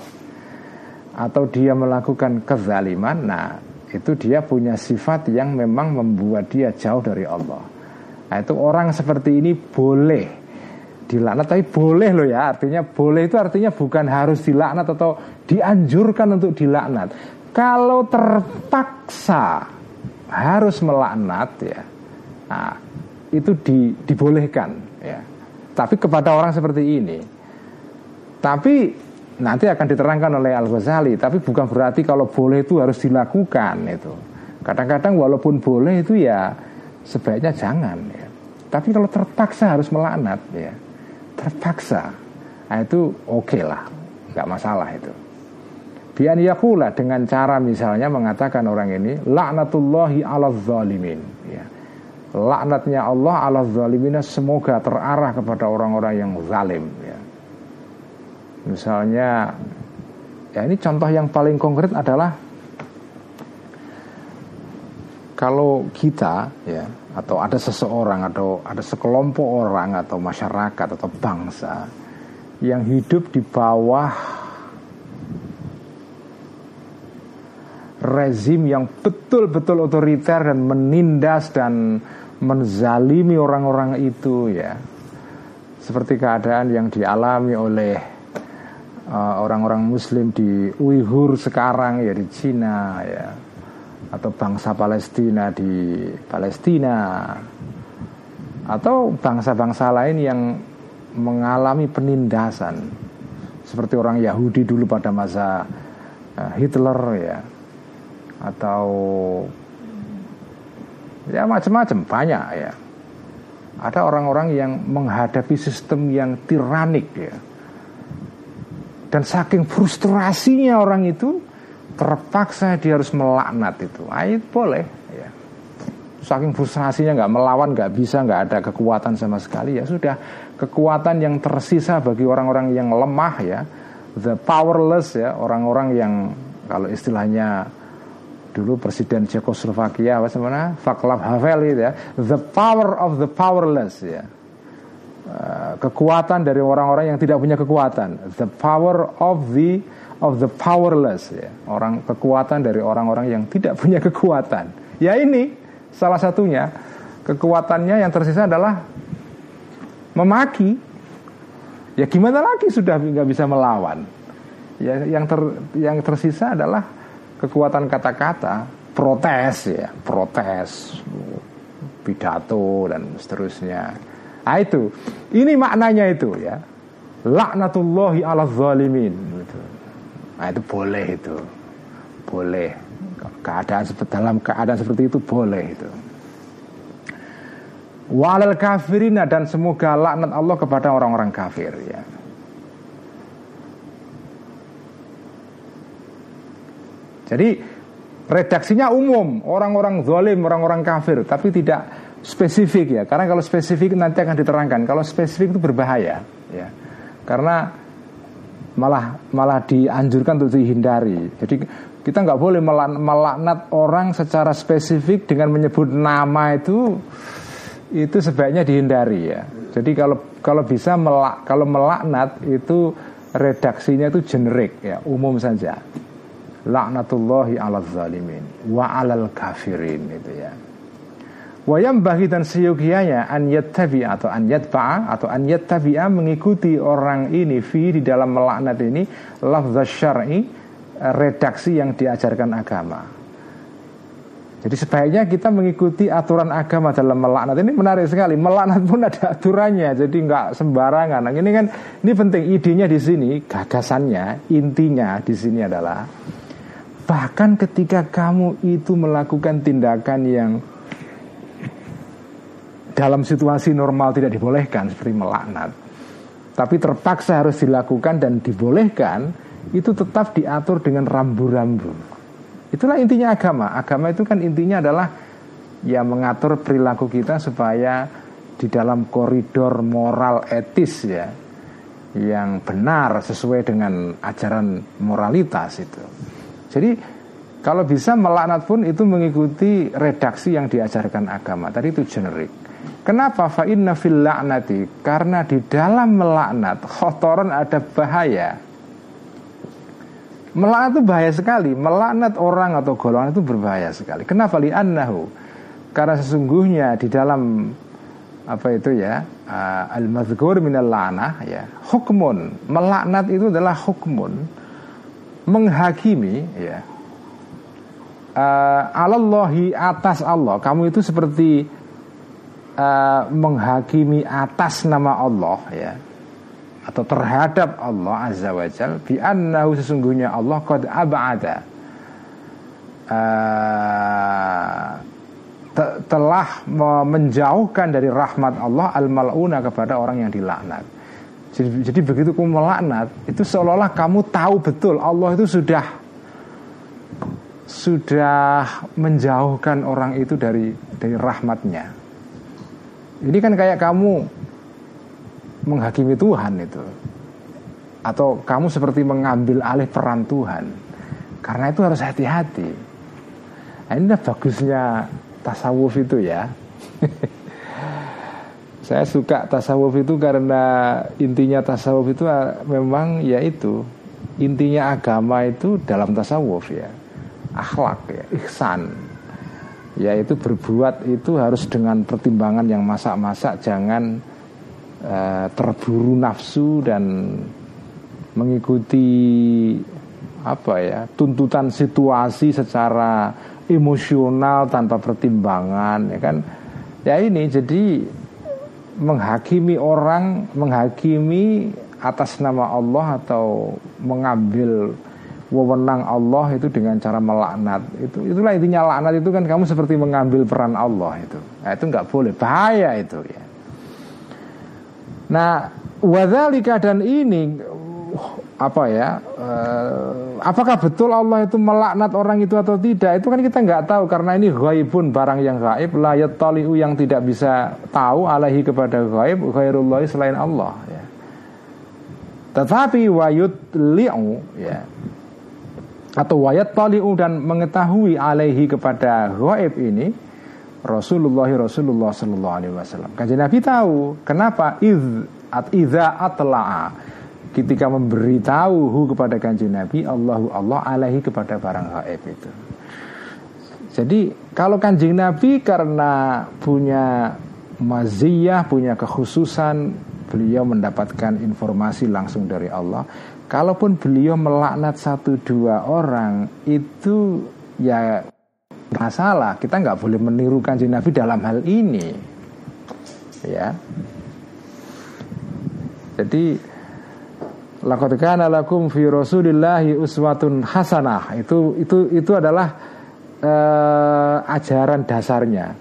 atau dia melakukan kezaliman, nah itu dia punya sifat yang memang membuat dia jauh dari Allah. Nah, itu orang seperti ini boleh dilaknat tapi boleh loh ya. Artinya boleh itu artinya bukan harus dilaknat atau dianjurkan untuk dilaknat. Kalau terpaksa harus melaknat ya nah, itu di, dibolehkan ya. Tapi kepada orang seperti ini. Tapi nanti akan diterangkan oleh Al Ghazali tapi bukan berarti kalau boleh itu harus dilakukan itu. Kadang-kadang walaupun boleh itu ya sebaiknya jangan ya. Tapi kalau terpaksa harus melaknat ya. Terpaksa. Nah, itu oke okay lah nggak masalah itu. Bian yakula dengan cara misalnya mengatakan orang ini laknatullahi ala zalimin ya. Laknatnya Allah ala zalimin semoga terarah kepada orang-orang yang zalim ya. Misalnya ya ini contoh yang paling konkret adalah kalau kita ya atau ada seseorang atau ada sekelompok orang atau masyarakat atau bangsa yang hidup di bawah rezim yang betul-betul otoriter dan menindas dan menzalimi orang-orang itu ya. Seperti keadaan yang dialami oleh orang-orang uh, Muslim di Uighur sekarang ya di Cina ya atau bangsa Palestina di Palestina atau bangsa-bangsa lain yang mengalami penindasan seperti orang Yahudi dulu pada masa eh, Hitler ya atau ya macam-macam banyak ya ada orang-orang yang menghadapi sistem yang tiranik ya. Dan saking frustrasinya orang itu terpaksa dia harus melaknat itu. Ah, itu boleh ya. Saking frustrasinya nggak melawan, nggak bisa, nggak ada kekuatan sama sekali ya sudah. Kekuatan yang tersisa bagi orang-orang yang lemah ya, the powerless ya, orang-orang yang kalau istilahnya dulu presiden Cekoslovakia apa sebenarnya Václav Havel itu ya. The power of the powerless ya kekuatan dari orang-orang yang tidak punya kekuatan. The power of the of the powerless ya. Orang kekuatan dari orang-orang yang tidak punya kekuatan. Ya ini salah satunya. Kekuatannya yang tersisa adalah memaki. Ya gimana lagi sudah nggak bisa melawan? Ya yang ter yang tersisa adalah kekuatan kata-kata protes ya. Protes pidato dan seterusnya nah itu. Ini maknanya itu ya. Laknatullahi ala zalimin. Nah itu boleh itu. Boleh. Keadaan seperti dalam keadaan seperti itu boleh itu. Walal kafirina dan semoga laknat Allah kepada orang-orang kafir ya. Jadi redaksinya umum, orang-orang zalim, orang-orang kafir, tapi tidak spesifik ya. Karena kalau spesifik nanti akan diterangkan. Kalau spesifik itu berbahaya ya. Karena malah malah dianjurkan untuk dihindari. Jadi kita nggak boleh melaknat orang secara spesifik dengan menyebut nama itu itu sebaiknya dihindari ya. Jadi kalau kalau bisa melak kalau melaknat itu redaksinya itu generik ya, umum saja laknatullahi ala zalimin wa alal kafirin itu ya Wayam bagi dan seyogianya an yattabi atau an yatba'a atau an yattabi'a mengikuti orang ini fi di dalam melaknat ini lafzaz syar'i redaksi yang diajarkan agama. Jadi sebaiknya kita mengikuti aturan agama dalam melaknat ini menarik sekali. Melaknat pun ada aturannya, jadi nggak sembarangan. Nah, ini kan ini penting idenya di sini, gagasannya, intinya di sini adalah Bahkan ketika kamu itu melakukan tindakan yang dalam situasi normal tidak dibolehkan seperti melaknat, tapi terpaksa harus dilakukan dan dibolehkan, itu tetap diatur dengan rambu-rambu. Itulah intinya agama. Agama itu kan intinya adalah ya mengatur perilaku kita supaya di dalam koridor moral etis ya yang benar sesuai dengan ajaran moralitas itu. Jadi kalau bisa melaknat pun itu mengikuti redaksi yang diajarkan agama. Tadi itu generik. Kenapa fa inna fil la'nati? Karena di dalam melaknat khotoran ada bahaya. Melaknat itu bahaya sekali. Melaknat orang atau golongan itu berbahaya sekali. Kenapa li annahu? Karena sesungguhnya di dalam apa itu ya uh, al mazkur minal la'nah ya hukmun melaknat itu adalah hukmun menghakimi ya uh, alallahi atas Allah kamu itu seperti uh, menghakimi atas nama Allah ya atau terhadap Allah azza wajal bi annahu sesungguhnya Allah qad ab'ada uh, telah menjauhkan dari rahmat Allah al-mal'una kepada orang yang dilaknat jadi, jadi begitu kamu melaknat itu seolah-olah kamu tahu betul Allah itu sudah sudah menjauhkan orang itu dari dari rahmatnya. Ini kan kayak kamu menghakimi Tuhan itu. Atau kamu seperti mengambil alih peran Tuhan. Karena itu harus hati-hati. Nah, ini bagusnya tasawuf itu ya. Saya suka tasawuf itu karena intinya tasawuf itu ah, memang yaitu intinya agama itu dalam tasawuf ya akhlak ya ihsan yaitu berbuat itu harus dengan pertimbangan yang masak-masak jangan uh, terburu nafsu dan mengikuti apa ya tuntutan situasi secara emosional tanpa pertimbangan ya kan? Ya ini jadi menghakimi orang, menghakimi atas nama Allah atau mengambil wewenang Allah itu dengan cara melaknat itu itulah intinya laknat itu kan kamu seperti mengambil peran Allah itu nah, itu nggak boleh bahaya itu ya Nah, wadzalika dan ini apa ya? Uh, apakah betul Allah itu melaknat orang itu atau tidak? Itu kan kita nggak tahu karena ini ghaibun barang yang gaib, la yattali'u yang tidak bisa tahu alaihi kepada gaib ghairullah selain Allah ya. Tetapi wayut li'u ya atau wayat tali'u dan mengetahui alaihi kepada gaib ini Rasulullah Rasulullah Sallallahu Alaihi Wasallam. Kajian Nabi tahu kenapa iz at iza atla'a ketika memberitahu kepada kanjeng Nabi Allahu Allah alaihi kepada barang gaib itu. Jadi kalau kanjeng Nabi karena punya maziyah, punya kekhususan, beliau mendapatkan informasi langsung dari Allah. Kalaupun beliau melaknat satu dua orang itu ya masalah. Kita nggak boleh meniru kanjeng Nabi dalam hal ini. Ya. Jadi Laqad kana lakum fi Rasulillahi uswatun hasanah. Itu itu itu adalah uh, ajaran dasarnya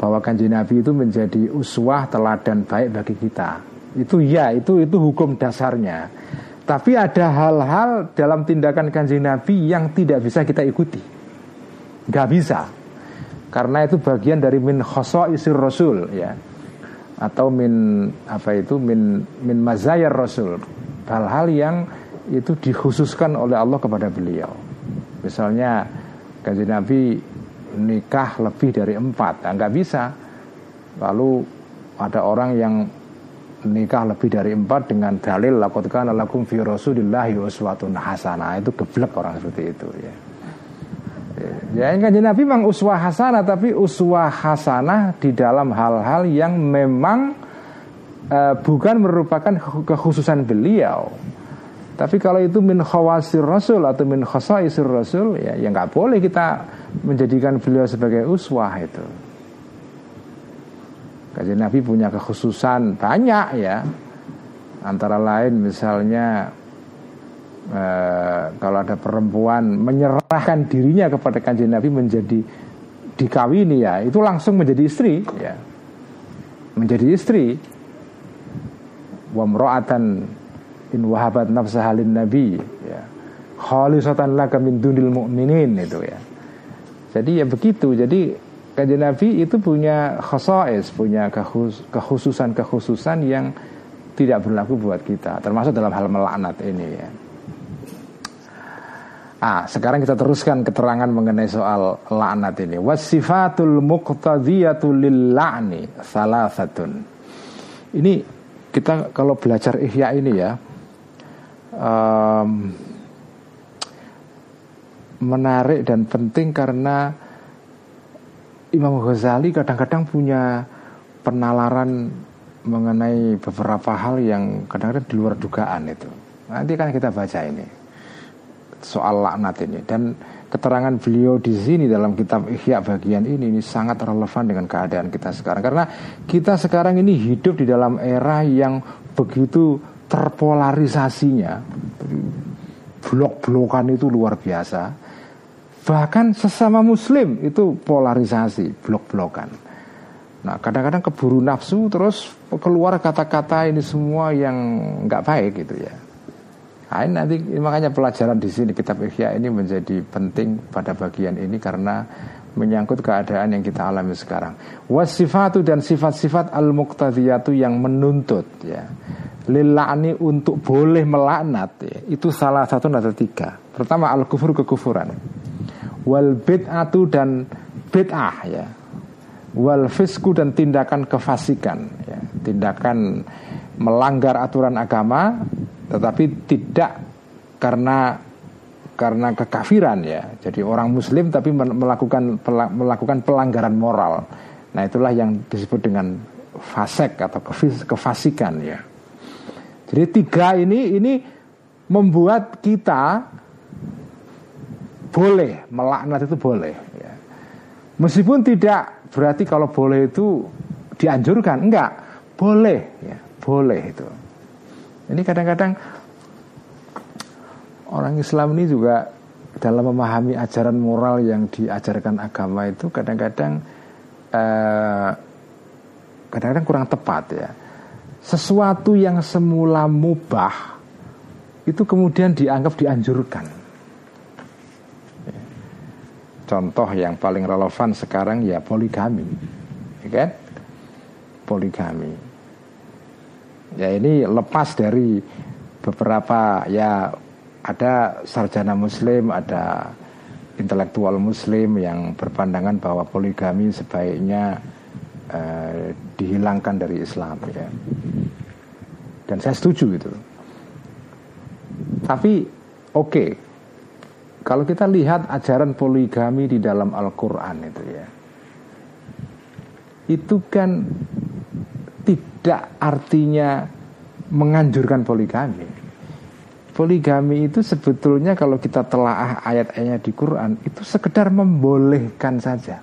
bahwa kanjeng Nabi itu menjadi uswah teladan baik bagi kita. Itu ya, itu itu hukum dasarnya. Tapi ada hal-hal dalam tindakan kanjeng Nabi yang tidak bisa kita ikuti. Gak bisa. Karena itu bagian dari min isir rasul ya. Atau min apa itu min min mazayar rasul hal-hal yang itu dikhususkan oleh Allah kepada beliau. Misalnya kajian Nabi nikah lebih dari empat, nah, bisa. Lalu ada orang yang nikah lebih dari empat dengan dalil lakukan lakum fi rasulillahi uswatun hasanah itu geblek orang seperti itu ya. Ya kan Nabi memang uswah hasanah tapi uswah hasanah di dalam hal-hal yang memang uh, bukan merupakan kekhususan beliau. Tapi kalau itu min khawasir rasul atau min khasaisir rasul ya ya nggak boleh kita menjadikan beliau sebagai uswah itu. Kajian Nabi punya kekhususan banyak ya. Antara lain misalnya eh, kalau ada perempuan menyerahkan dirinya kepada kajian Nabi menjadi dikawini ya, itu langsung menjadi istri ya. Menjadi istri wa mra'atan in wahabat nafsaha lin nabi ya khalisatan laka min dunil mu'minin itu ya jadi ya begitu jadi kajian Nabi itu punya khasais punya kekhususan-kekhususan yang tidak berlaku buat kita termasuk dalam hal melaknat ini ya Ah, sekarang kita teruskan keterangan mengenai soal laknat ini. Wasifatul muqtadiyatu lil la'ni salasatun. Ini kita kalau belajar ihya ini ya um, menarik dan penting karena Imam Ghazali kadang-kadang punya penalaran mengenai beberapa hal yang kadang-kadang di luar dugaan itu. Nanti kan kita baca ini soal laknat ini. Dan keterangan beliau di sini dalam kitab Ihya bagian ini ini sangat relevan dengan keadaan kita sekarang. Karena kita sekarang ini hidup di dalam era yang begitu terpolarisasinya. Blok-blokan itu luar biasa bahkan sesama muslim itu polarisasi blok-blokan nah kadang-kadang keburu nafsu terus keluar kata-kata ini semua yang nggak baik gitu ya Nah, ini nanti makanya pelajaran di sini kitab Ihya ini menjadi penting pada bagian ini karena menyangkut keadaan yang kita alami sekarang. Wasifatu dan sifat-sifat al-muqtadiyatu yang menuntut ya. Lilani untuk boleh melaknat ya. Itu salah satu ada tiga. Pertama al-kufur kekufuran. Wal bid'atu dan bid'ah ya. Wal fisku dan tindakan kefasikan ya. Tindakan melanggar aturan agama tetapi tidak karena karena kekafiran ya. Jadi orang muslim tapi melakukan melakukan pelanggaran moral. Nah, itulah yang disebut dengan fasek atau kefasikan ya. Jadi tiga ini ini membuat kita boleh melaknat itu boleh ya. Meskipun tidak berarti kalau boleh itu dianjurkan, enggak, boleh ya, boleh itu. Ini kadang-kadang orang Islam ini juga dalam memahami ajaran moral yang diajarkan agama itu kadang-kadang kadang eh, kadang-kadang kurang tepat ya. sesuatu yang semula mubah itu kemudian dianggap dianjurkan. Contoh yang paling relevan sekarang ya poligami, ya kan? Poligami. Ya ini lepas dari beberapa ya ada sarjana muslim, ada intelektual muslim yang berpandangan bahwa poligami sebaiknya uh, dihilangkan dari Islam ya. Dan saya setuju itu. Tapi oke, okay, kalau kita lihat ajaran poligami di dalam Al-Quran itu ya, itu kan tidak artinya menganjurkan poligami. Poligami itu sebetulnya kalau kita telaah ayat-ayatnya di Quran itu sekedar membolehkan saja.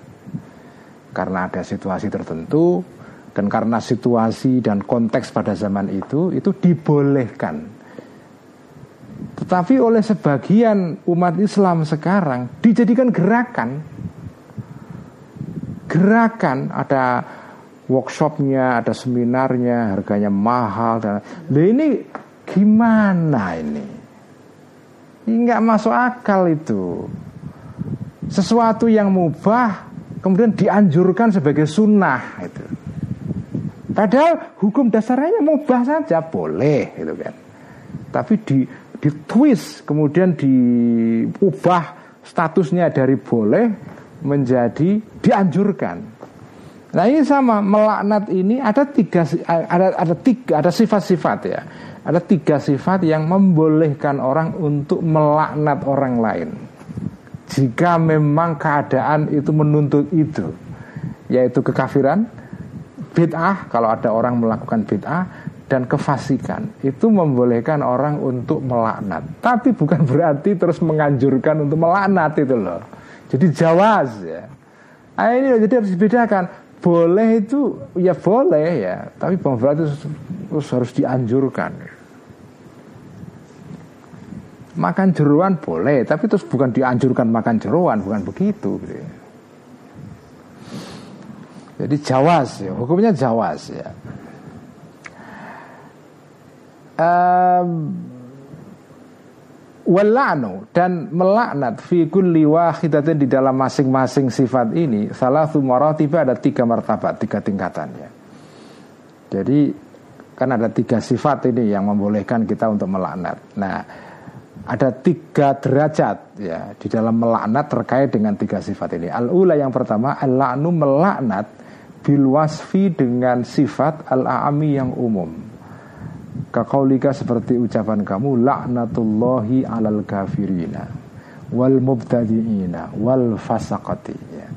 Karena ada situasi tertentu dan karena situasi dan konteks pada zaman itu itu dibolehkan. Tetapi oleh sebagian umat Islam sekarang dijadikan gerakan. Gerakan ada workshopnya, ada seminarnya, harganya mahal dan nah ini gimana ini? Ini nggak masuk akal itu. Sesuatu yang mubah kemudian dianjurkan sebagai sunnah itu. Padahal hukum dasarnya mubah saja boleh gitu kan. Tapi di di twist kemudian diubah statusnya dari boleh menjadi dianjurkan. Nah ini sama melaknat ini ada tiga ada ada tiga ada sifat-sifat ya. Ada tiga sifat yang membolehkan orang untuk melaknat orang lain. Jika memang keadaan itu menuntut itu, yaitu kekafiran, bid'ah kalau ada orang melakukan bid'ah dan kefasikan itu membolehkan orang untuk melaknat. Tapi bukan berarti terus menganjurkan untuk melaknat itu loh. Jadi jawaz ya. Nah, ini jadi harus dibedakan boleh itu ya boleh ya tapi bukan berarti terus harus dianjurkan makan jeruan boleh tapi terus bukan dianjurkan makan jeruan bukan begitu gitu. Ya. jadi jawas ya hukumnya jawas ya um, Wala'nu dan melaknat fi kulli wahidatin di dalam masing-masing sifat ini salah tiba ada tiga martabat, tiga tingkatan ya. Jadi kan ada tiga sifat ini yang membolehkan kita untuk melaknat. Nah, ada tiga derajat ya di dalam melaknat terkait dengan tiga sifat ini. Al-ula yang pertama al-la'nu melaknat bil wasfi dengan sifat al-a'ami yang umum. Kakaulika seperti ucapan kamu laknatullahi alal kafirina wal mubtadiina wal fasaqati. Ya.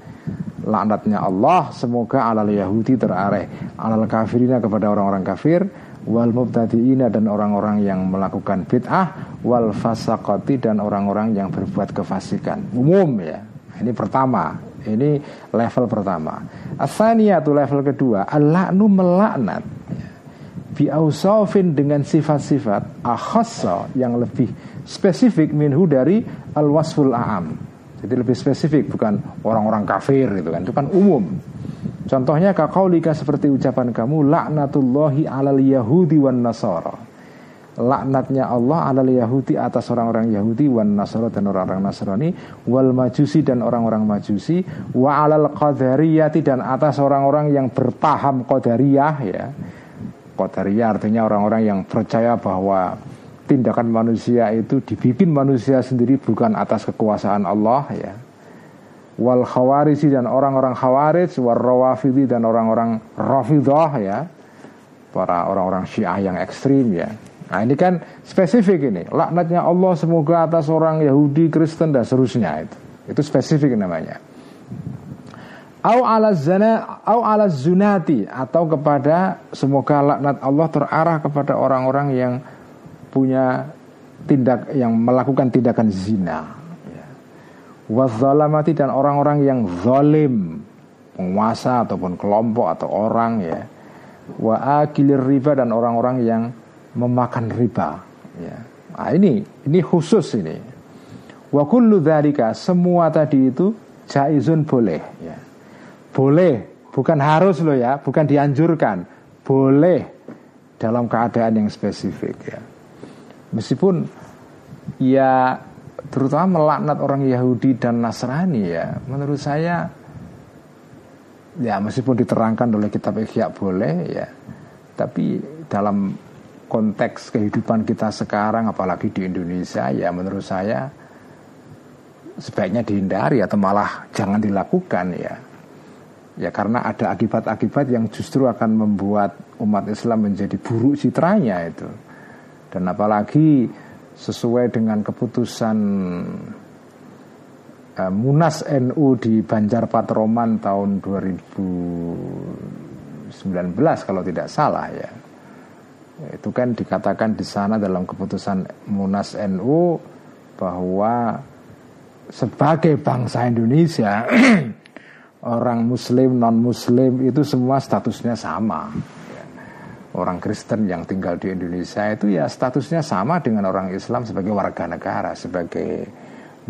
Laknatnya Allah semoga alal Yahudi terareh alal kafirina kepada orang-orang kafir wal mubtadiina dan orang-orang yang melakukan bid'ah wal fasaqati dan orang-orang yang berbuat kefasikan. Umum ya. Ini pertama. Ini level pertama. Asaniyatu level kedua. Al-la'nu melaknat biausofin dengan sifat-sifat akhassa yang lebih spesifik minhu dari al-wasful a'am. Jadi lebih spesifik bukan orang-orang kafir gitu kan, itu kan umum. Contohnya kakaulika seperti ucapan kamu laknatullahi alal yahudi wan nasara. Laknatnya Allah alal yahudi atas orang-orang Yahudi wan nasara dan orang-orang Nasrani wal majusi dan orang-orang majusi wa alal qadariyati dan atas orang-orang yang berpaham qadariyah ya Qadariyah artinya orang-orang yang percaya bahwa tindakan manusia itu dibikin manusia sendiri bukan atas kekuasaan Allah ya. Wal khawarisi dan orang-orang khawarij, wal rawafidi dan orang-orang rafidah ya. Para orang-orang syiah yang ekstrim ya. Nah ini kan spesifik ini. Laknatnya Allah semoga atas orang Yahudi, Kristen dan seterusnya itu. Itu spesifik namanya au ala zana au ala zunati atau kepada semoga laknat Allah terarah kepada orang-orang yang punya tindak yang melakukan tindakan zina. Ya. wazalamati dan orang-orang yang zalim penguasa ataupun kelompok atau orang ya. Wa akilir riba dan orang-orang yang memakan riba ya. Nah, ini ini khusus ini. Wa kullu semua tadi itu jaizun boleh ya boleh, bukan harus loh ya, bukan dianjurkan. Boleh. Dalam keadaan yang spesifik ya. Meskipun ya terutama melaknat orang Yahudi dan Nasrani ya, menurut saya ya meskipun diterangkan oleh kitab Ihya boleh ya, tapi dalam konteks kehidupan kita sekarang apalagi di Indonesia ya menurut saya sebaiknya dihindari atau malah jangan dilakukan ya ya karena ada akibat-akibat yang justru akan membuat umat Islam menjadi buruk citranya itu. Dan apalagi sesuai dengan keputusan uh, Munas NU di Banjar Patroman tahun 2019 kalau tidak salah ya. Itu kan dikatakan di sana dalam keputusan Munas NU bahwa sebagai bangsa Indonesia orang muslim non muslim itu semua statusnya sama orang Kristen yang tinggal di Indonesia itu ya statusnya sama dengan orang Islam sebagai warga negara sebagai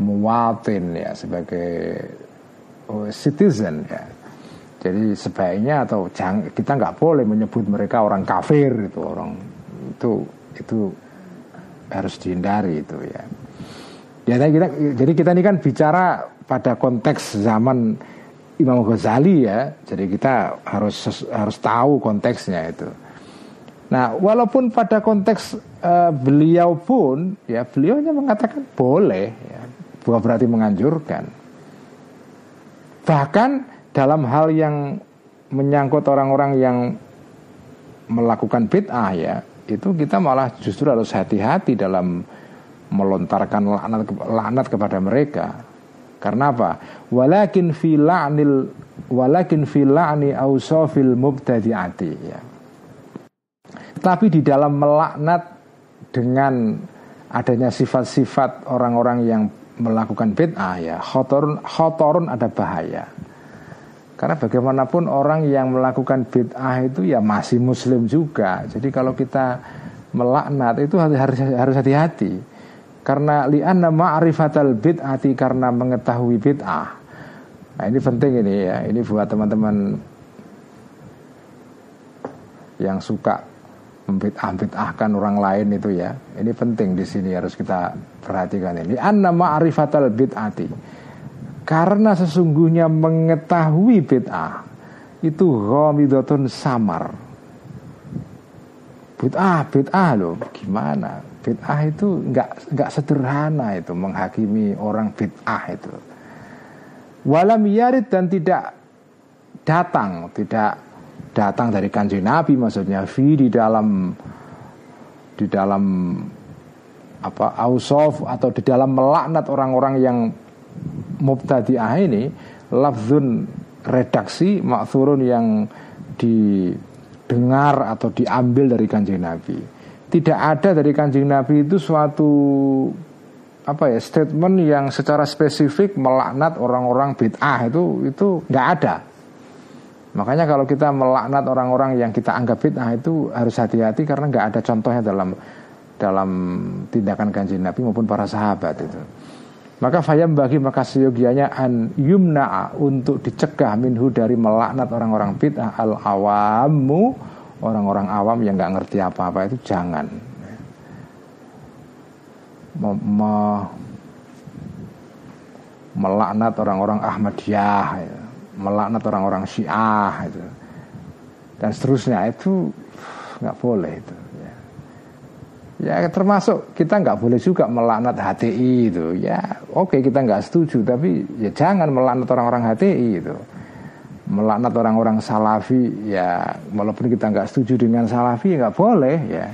muwatin ya sebagai oh, citizen ya jadi sebaiknya atau jangan kita nggak boleh menyebut mereka orang kafir itu orang itu itu harus dihindari itu ya. Ya kita, jadi kita ini kan bicara pada konteks zaman Imam Ghazali ya. Jadi kita harus harus tahu konteksnya itu. Nah, walaupun pada konteks uh, beliau pun ya beliau hanya mengatakan boleh ya, bukan berarti menganjurkan. Bahkan dalam hal yang menyangkut orang-orang yang melakukan bid'ah ya, itu kita malah justru harus hati-hati dalam melontarkan laknat, laknat kepada mereka. Karena apa? Walakin fi la'nil walakin fi la'ni ausafil mubtadi'ati ya. Tapi di dalam melaknat dengan adanya sifat-sifat orang-orang yang melakukan bid'ah ya, khotorun, khotorun ada bahaya. Karena bagaimanapun orang yang melakukan bid'ah itu ya masih muslim juga. Jadi kalau kita melaknat itu harus harus hati-hati. Karena li'anna ma'rifatal bid'ati karena mengetahui bid'ah. Nah, ini penting ini ya. Ini buat teman-teman yang suka membid'ah-bid'ahkan orang lain itu ya. Ini penting di sini harus kita perhatikan ini. Anna ma'rifatal bid'ati. Karena sesungguhnya mengetahui bid'ah itu ghamidatun samar. Bid'ah, bid'ah loh, gimana? Bid'ah itu nggak nggak sederhana itu menghakimi orang bid'ah itu. Walam yarid dan tidak datang, tidak datang dari kanji Nabi maksudnya fi di dalam di dalam apa ausof atau di dalam melaknat orang-orang yang mubtadi'ah ini lafzun redaksi maksurun yang didengar atau diambil dari kanjeng Nabi tidak ada dari kanjeng Nabi itu suatu apa ya statement yang secara spesifik melaknat orang-orang bid'ah itu itu nggak ada. Makanya kalau kita melaknat orang-orang yang kita anggap bid'ah itu harus hati-hati karena nggak ada contohnya dalam dalam tindakan kanjeng Nabi maupun para sahabat itu. Maka fayam bagi maka seyogianya an yumna'a untuk dicegah minhu dari melaknat orang-orang bid'ah. Al awamu orang-orang awam yang nggak ngerti apa-apa itu jangan. Me, me, melaknat orang-orang Ahmadiyah ya. melaknat orang-orang Syiah itu. Dan seterusnya itu nggak boleh itu ya. termasuk kita nggak boleh juga melaknat HTI itu. Ya oke kita nggak setuju tapi ya jangan melaknat orang-orang HTI itu. Melaknat orang-orang salafi ya walaupun kita nggak setuju dengan salafi ya nggak boleh ya.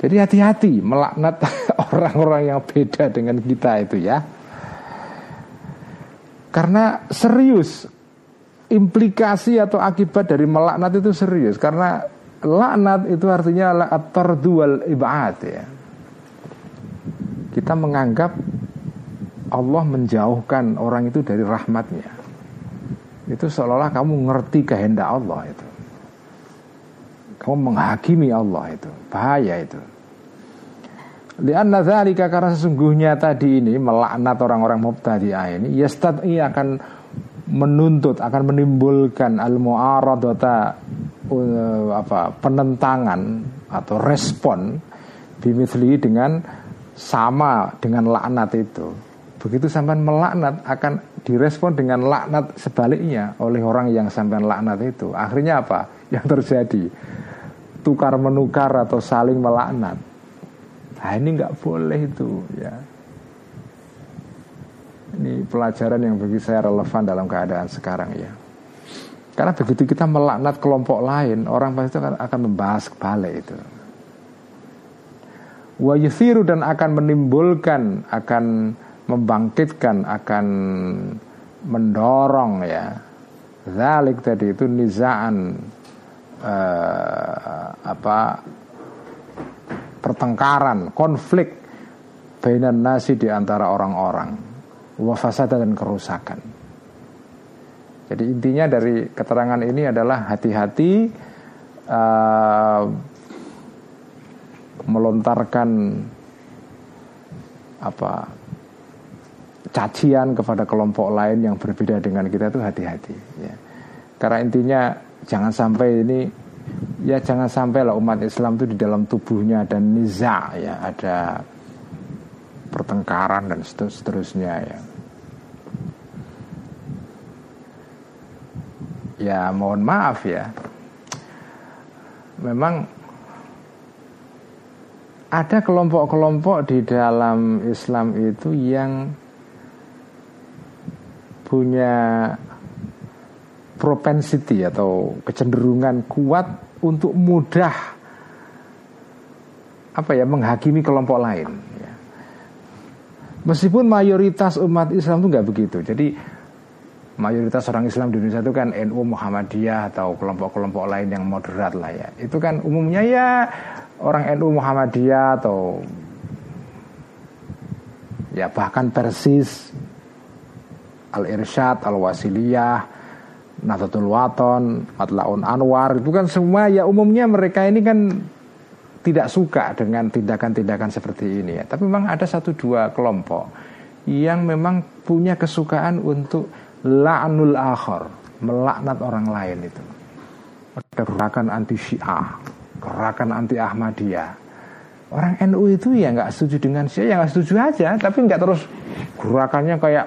Jadi hati-hati melaknat orang-orang yang beda dengan kita itu ya. Karena serius implikasi atau akibat dari melaknat itu serius. Karena laknat itu artinya at-tardual ibad ya kita menganggap Allah menjauhkan orang itu dari rahmatnya itu seolah-olah kamu ngerti kehendak Allah itu. Kamu menghakimi Allah itu. Bahaya itu. Lianna dzalika karena sesungguhnya tadi ini melaknat orang-orang mubtadi'ah ini yastad'i akan menuntut akan menimbulkan al muaradata uh, apa penentangan atau respon bimithli dengan sama dengan laknat itu. Begitu sampean melaknat akan direspon dengan laknat sebaliknya oleh orang yang sampean laknat itu. Akhirnya apa? Yang terjadi tukar menukar atau saling melaknat. Nah ini nggak boleh itu ya. Ini pelajaran yang bagi saya relevan dalam keadaan sekarang ya. Karena begitu kita melaknat kelompok lain, orang pasti akan, akan membahas kebalik itu. Wa dan akan menimbulkan, akan membangkitkan, akan mendorong ya. Zalik tadi itu nizaan uh, apa pertengkaran, konflik bainan nasi di antara orang-orang, wafasada dan kerusakan. Jadi intinya dari keterangan ini adalah hati-hati uh, melontarkan apa cacian kepada kelompok lain yang berbeda dengan kita itu hati-hati ya. Karena intinya jangan sampai ini ya jangan sampai lah umat Islam itu di dalam tubuhnya ada niza ya, ada pertengkaran dan seterusnya ya. Ya mohon maaf ya memang ada kelompok-kelompok di dalam Islam itu yang punya propensity atau kecenderungan kuat untuk mudah apa ya menghakimi kelompok lain. Ya. Meskipun mayoritas umat Islam itu nggak begitu. Jadi mayoritas orang Islam di Indonesia itu kan NU Muhammadiyah atau kelompok-kelompok lain yang moderat lah ya. Itu kan umumnya ya orang NU Muhammadiyah atau ya bahkan Persis Al-Irsyad, Al-Wasiliyah, Nahdlatul Waton, Matlaun Anwar itu kan semua ya umumnya mereka ini kan tidak suka dengan tindakan-tindakan seperti ini ya. Tapi memang ada satu dua kelompok yang memang punya kesukaan untuk la'nul akhir, melaknat orang lain itu. Ada gerakan anti Syiah, gerakan anti Ahmadiyah. Orang NU itu ya nggak setuju dengan Syiah, ya nggak setuju aja, tapi nggak terus gerakannya kayak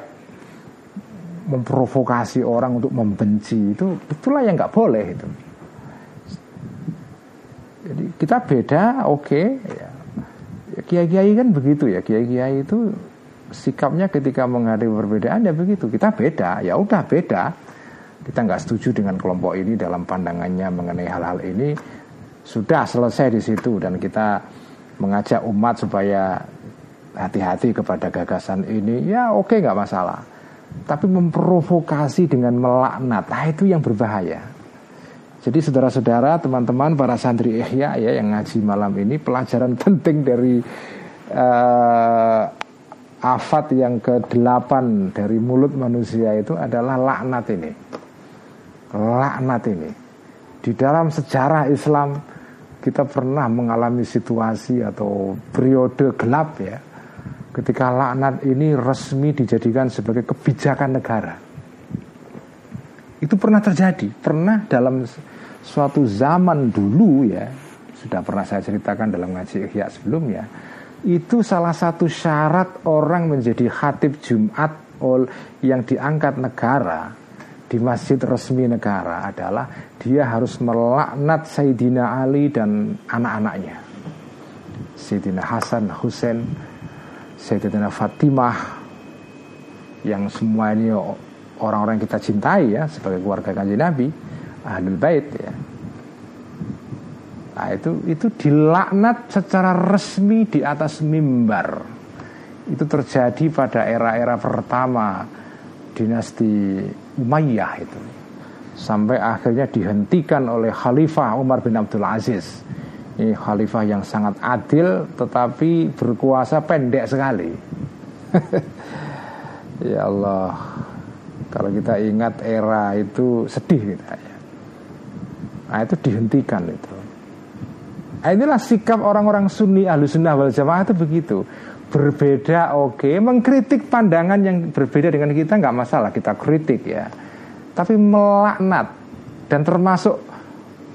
memprovokasi orang untuk membenci itu itulah yang nggak boleh itu. Jadi kita beda, oke. Okay, ya. Kiai-kiai kan begitu ya, kiai-kiai itu sikapnya ketika menghadapi perbedaan ya begitu. Kita beda. Ya udah beda. Kita nggak setuju dengan kelompok ini dalam pandangannya mengenai hal-hal ini. Sudah selesai di situ dan kita mengajak umat supaya hati-hati kepada gagasan ini. Ya oke nggak masalah. Tapi memprovokasi dengan melaknat. Nah itu yang berbahaya. Jadi saudara-saudara teman-teman para santri ihya ya yang ngaji malam ini pelajaran penting dari uh, afat yang ke-8 dari mulut manusia itu adalah laknat ini. Laknat ini. Di dalam sejarah Islam kita pernah mengalami situasi atau periode gelap ya. Ketika laknat ini resmi dijadikan sebagai kebijakan negara. Itu pernah terjadi, pernah dalam suatu zaman dulu ya, sudah pernah saya ceritakan dalam ngaji Ihya sebelumnya itu salah satu syarat orang menjadi khatib Jumat yang diangkat negara di masjid resmi negara adalah dia harus melaknat Sayyidina Ali dan anak-anaknya. Sayyidina Hasan, Husain, Sayyidina Fatimah yang semua ini orang-orang kita cintai ya sebagai keluarga kanji Nabi, Ahlul Bait ya Nah, itu itu dilaknat secara resmi di atas mimbar. Itu terjadi pada era-era pertama dinasti Umayyah itu. Sampai akhirnya dihentikan oleh Khalifah Umar bin Abdul Aziz. Ini khalifah yang sangat adil tetapi berkuasa pendek sekali. ya Allah. Kalau kita ingat era itu sedih kita ya. Nah, itu dihentikan itu. Nah, inilah sikap orang-orang Sunni ahlu sunnah wal jamaah itu begitu. Berbeda oke okay. Mengkritik pandangan yang berbeda dengan kita nggak masalah Kita kritik ya. Tapi melaknat Dan termasuk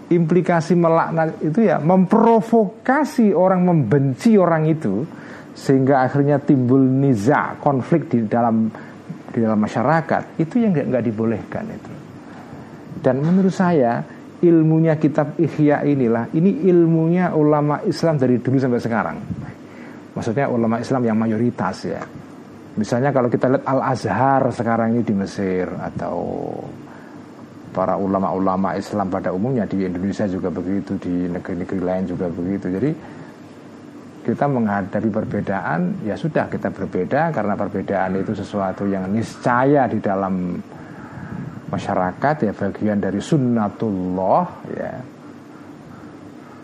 implikasi melaknat itu ya memprovokasi orang membenci orang itu sehingga akhirnya timbul niza konflik di dalam di dalam masyarakat. Itu yang nggak dibolehkan itu. Dan menurut saya ilmunya kitab Ihya inilah. Ini ilmunya ulama Islam dari dulu sampai sekarang. Maksudnya ulama Islam yang mayoritas ya. Misalnya kalau kita lihat Al Azhar sekarang ini di Mesir atau para ulama-ulama Islam pada umumnya di Indonesia juga begitu, di negeri-negeri lain juga begitu. Jadi kita menghadapi perbedaan, ya sudah kita berbeda karena perbedaan itu sesuatu yang niscaya di dalam masyarakat ya bagian dari sunnatullah ya.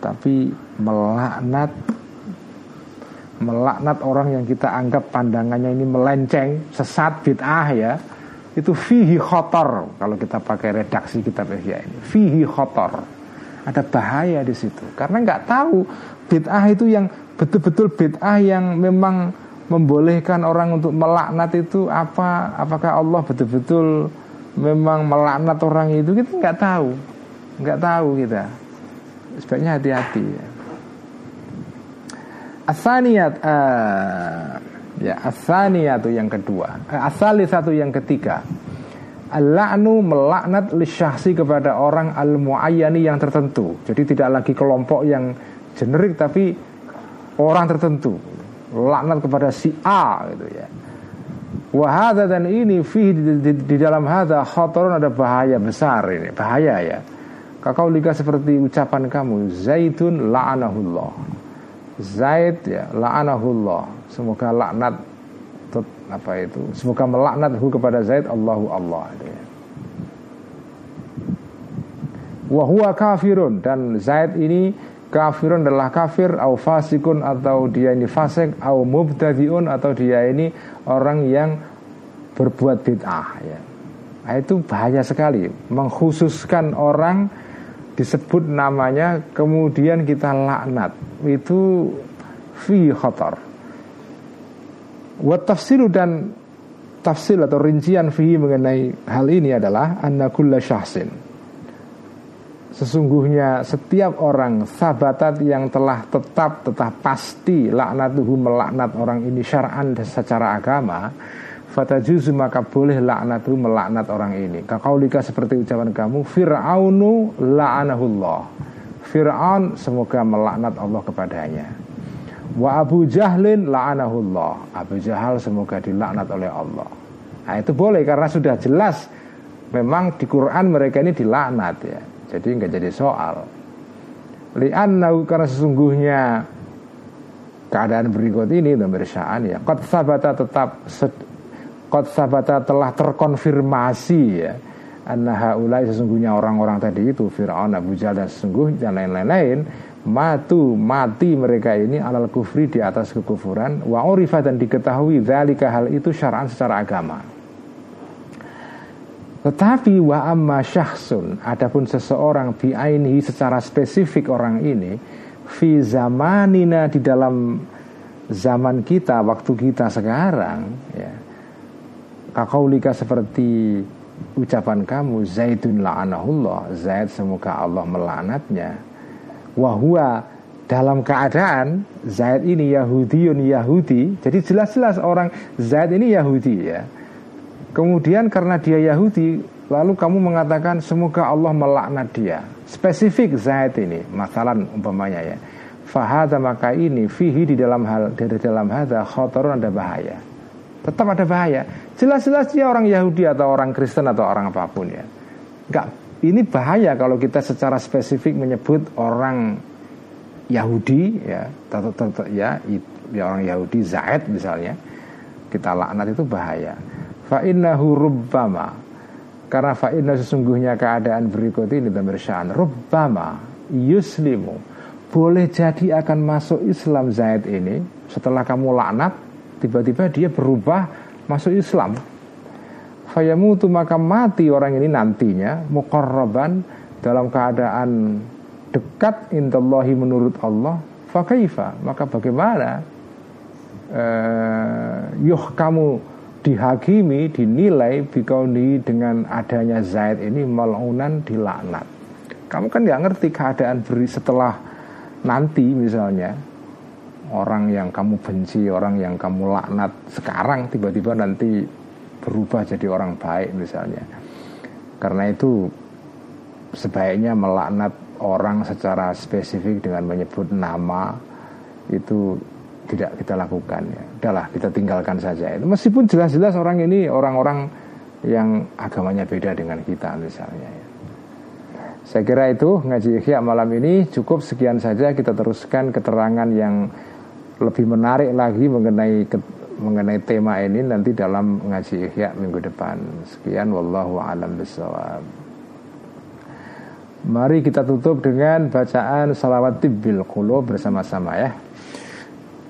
Tapi melaknat melaknat orang yang kita anggap pandangannya ini melenceng, sesat, bid'ah ya itu fihi khotor. Kalau kita pakai redaksi kitab Ihya ini fihi khotor. Ada bahaya di situ. Karena nggak tahu bid'ah itu yang betul-betul bid'ah yang memang membolehkan orang untuk melaknat itu apa? Apakah Allah betul-betul memang melaknat orang itu kita nggak tahu nggak tahu kita sebaiknya hati-hati ya. Uh, Ya, atau yang kedua. Eh, asali satu yang ketiga. Al-la'nu melaknat lisyahsi kepada orang al-muayyani yang tertentu. Jadi tidak lagi kelompok yang generik tapi orang tertentu. Laknat kepada si A gitu ya. Wahada dan ini fi di, di, di dalam hada khotoron ada bahaya besar ini, bahaya ya. Kakau liga seperti ucapan kamu, Zaitun la'anahullah. Zaid ya la'anahullah semoga laknat apa itu semoga melaknat hu kepada Zaid Allahu Allah ya. Kafirun dan Zaid ini kafirun adalah kafir au fasikun atau dia ini fasik au mubtadiun atau dia ini orang yang berbuat bid'ah ya. Nah, itu bahaya sekali mengkhususkan orang disebut namanya kemudian kita laknat itu fi khatar Wat tafsiru dan tafsir atau rincian fihi mengenai hal ini adalah anna kulla syahsin. Sesungguhnya setiap orang sabatat yang telah tetap tetap pasti laknatuhu melaknat orang ini syar'an secara agama fatajuzu maka boleh laknatuhu melaknat orang ini. Kakaulika seperti ucapan kamu Fir'aunu la'anahullah. Fir'aun semoga melaknat Allah kepadanya. Wa Abu Jahlin la'anahullah Abu Jahal semoga dilaknat oleh Allah Nah itu boleh karena sudah jelas Memang di Quran mereka ini dilaknat ya Jadi nggak jadi soal. Li'annahu karena sesungguhnya Keadaan berikut ini Pemeriksaan ya. Qad sabata tetap Qad sabata telah terkonfirmasi ya Anna ulai sesungguhnya orang-orang tadi itu Fir'aun, Abu Jahal dan sesungguhnya dan lain-lain matu mati mereka ini alal kufri di atas kekufuran wa urifa dan diketahui zalika hal itu syara'an secara agama tetapi wa amma syahsun adapun seseorang bi'ainihi secara spesifik orang ini fi zamanina di dalam zaman kita waktu kita sekarang ya kakaulika seperti ucapan kamu Zaidun la'anahullah Zaid semoga Allah melaknatnya. Wahwa dalam keadaan Zaid ini Yahudiun Yahudi jadi jelas-jelas orang Zaid ini Yahudi ya kemudian karena dia Yahudi lalu kamu mengatakan semoga Allah melaknat dia. Spesifik Zaid ini masalah umpamanya ya. Fahada maka ini fihi di dalam hal dari dalam hada khotorun ada bahaya. Tetap ada bahaya. Jelas-jelas dia orang Yahudi atau orang Kristen atau orang apa pun ya. Nggak ini bahaya kalau kita secara spesifik menyebut orang Yahudi ya, ya, ya orang Yahudi Zaid misalnya. Kita laknat itu bahaya. Fa innahu rubbama. Karena fa inna sesungguhnya keadaan berikut ini bersyahan rubbama yuslimu. Boleh jadi akan masuk Islam Zaid ini. Setelah kamu laknat tiba-tiba dia berubah masuk Islam. Fayamutu maka mati orang ini nantinya muqarraban dalam keadaan dekat indallahi menurut Allah. Fakaifa maka bagaimana uh, yuh kamu dihakimi dinilai bikauni dengan adanya Zaid ini malunan dilaknat Kamu kan nggak ngerti keadaan beri setelah nanti misalnya orang yang kamu benci, orang yang kamu laknat sekarang tiba-tiba nanti berubah jadi orang baik misalnya. Karena itu sebaiknya melaknat orang secara spesifik dengan menyebut nama itu tidak kita lakukan ya. Udahlah kita tinggalkan saja itu. Meskipun jelas-jelas orang ini orang-orang yang agamanya beda dengan kita misalnya ya. Saya kira itu ngaji ikhya malam ini cukup sekian saja kita teruskan keterangan yang lebih menarik lagi mengenai mengenai tema ini nanti dalam ngaji ikhya minggu depan. Sekian wallahu alam bisawab. Mari kita tutup dengan bacaan salawat tibbil qulub bersama-sama ya.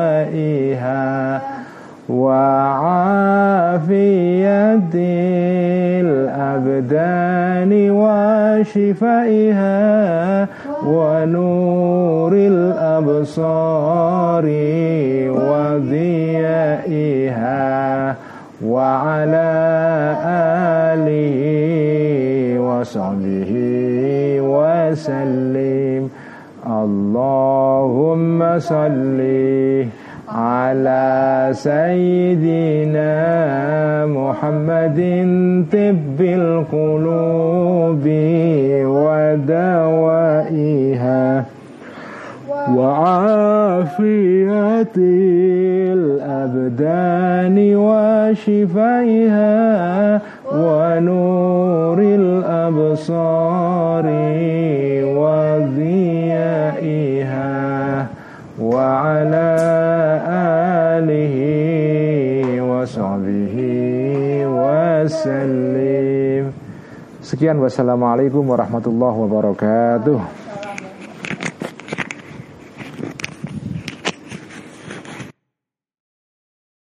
ودوائها وعافية الأبدان وشفائها ونور الأبصار وضيائها وعلى آله وصحبه وسلم. اللهم صل على سيدنا محمد طب القلوب ودوائها وعافية الأبدان وشفائها ونور الأبصار. وضيائها وعلى آله وصحبه وسلم Sekian wassalamualaikum warahmatullahi wabarakatuh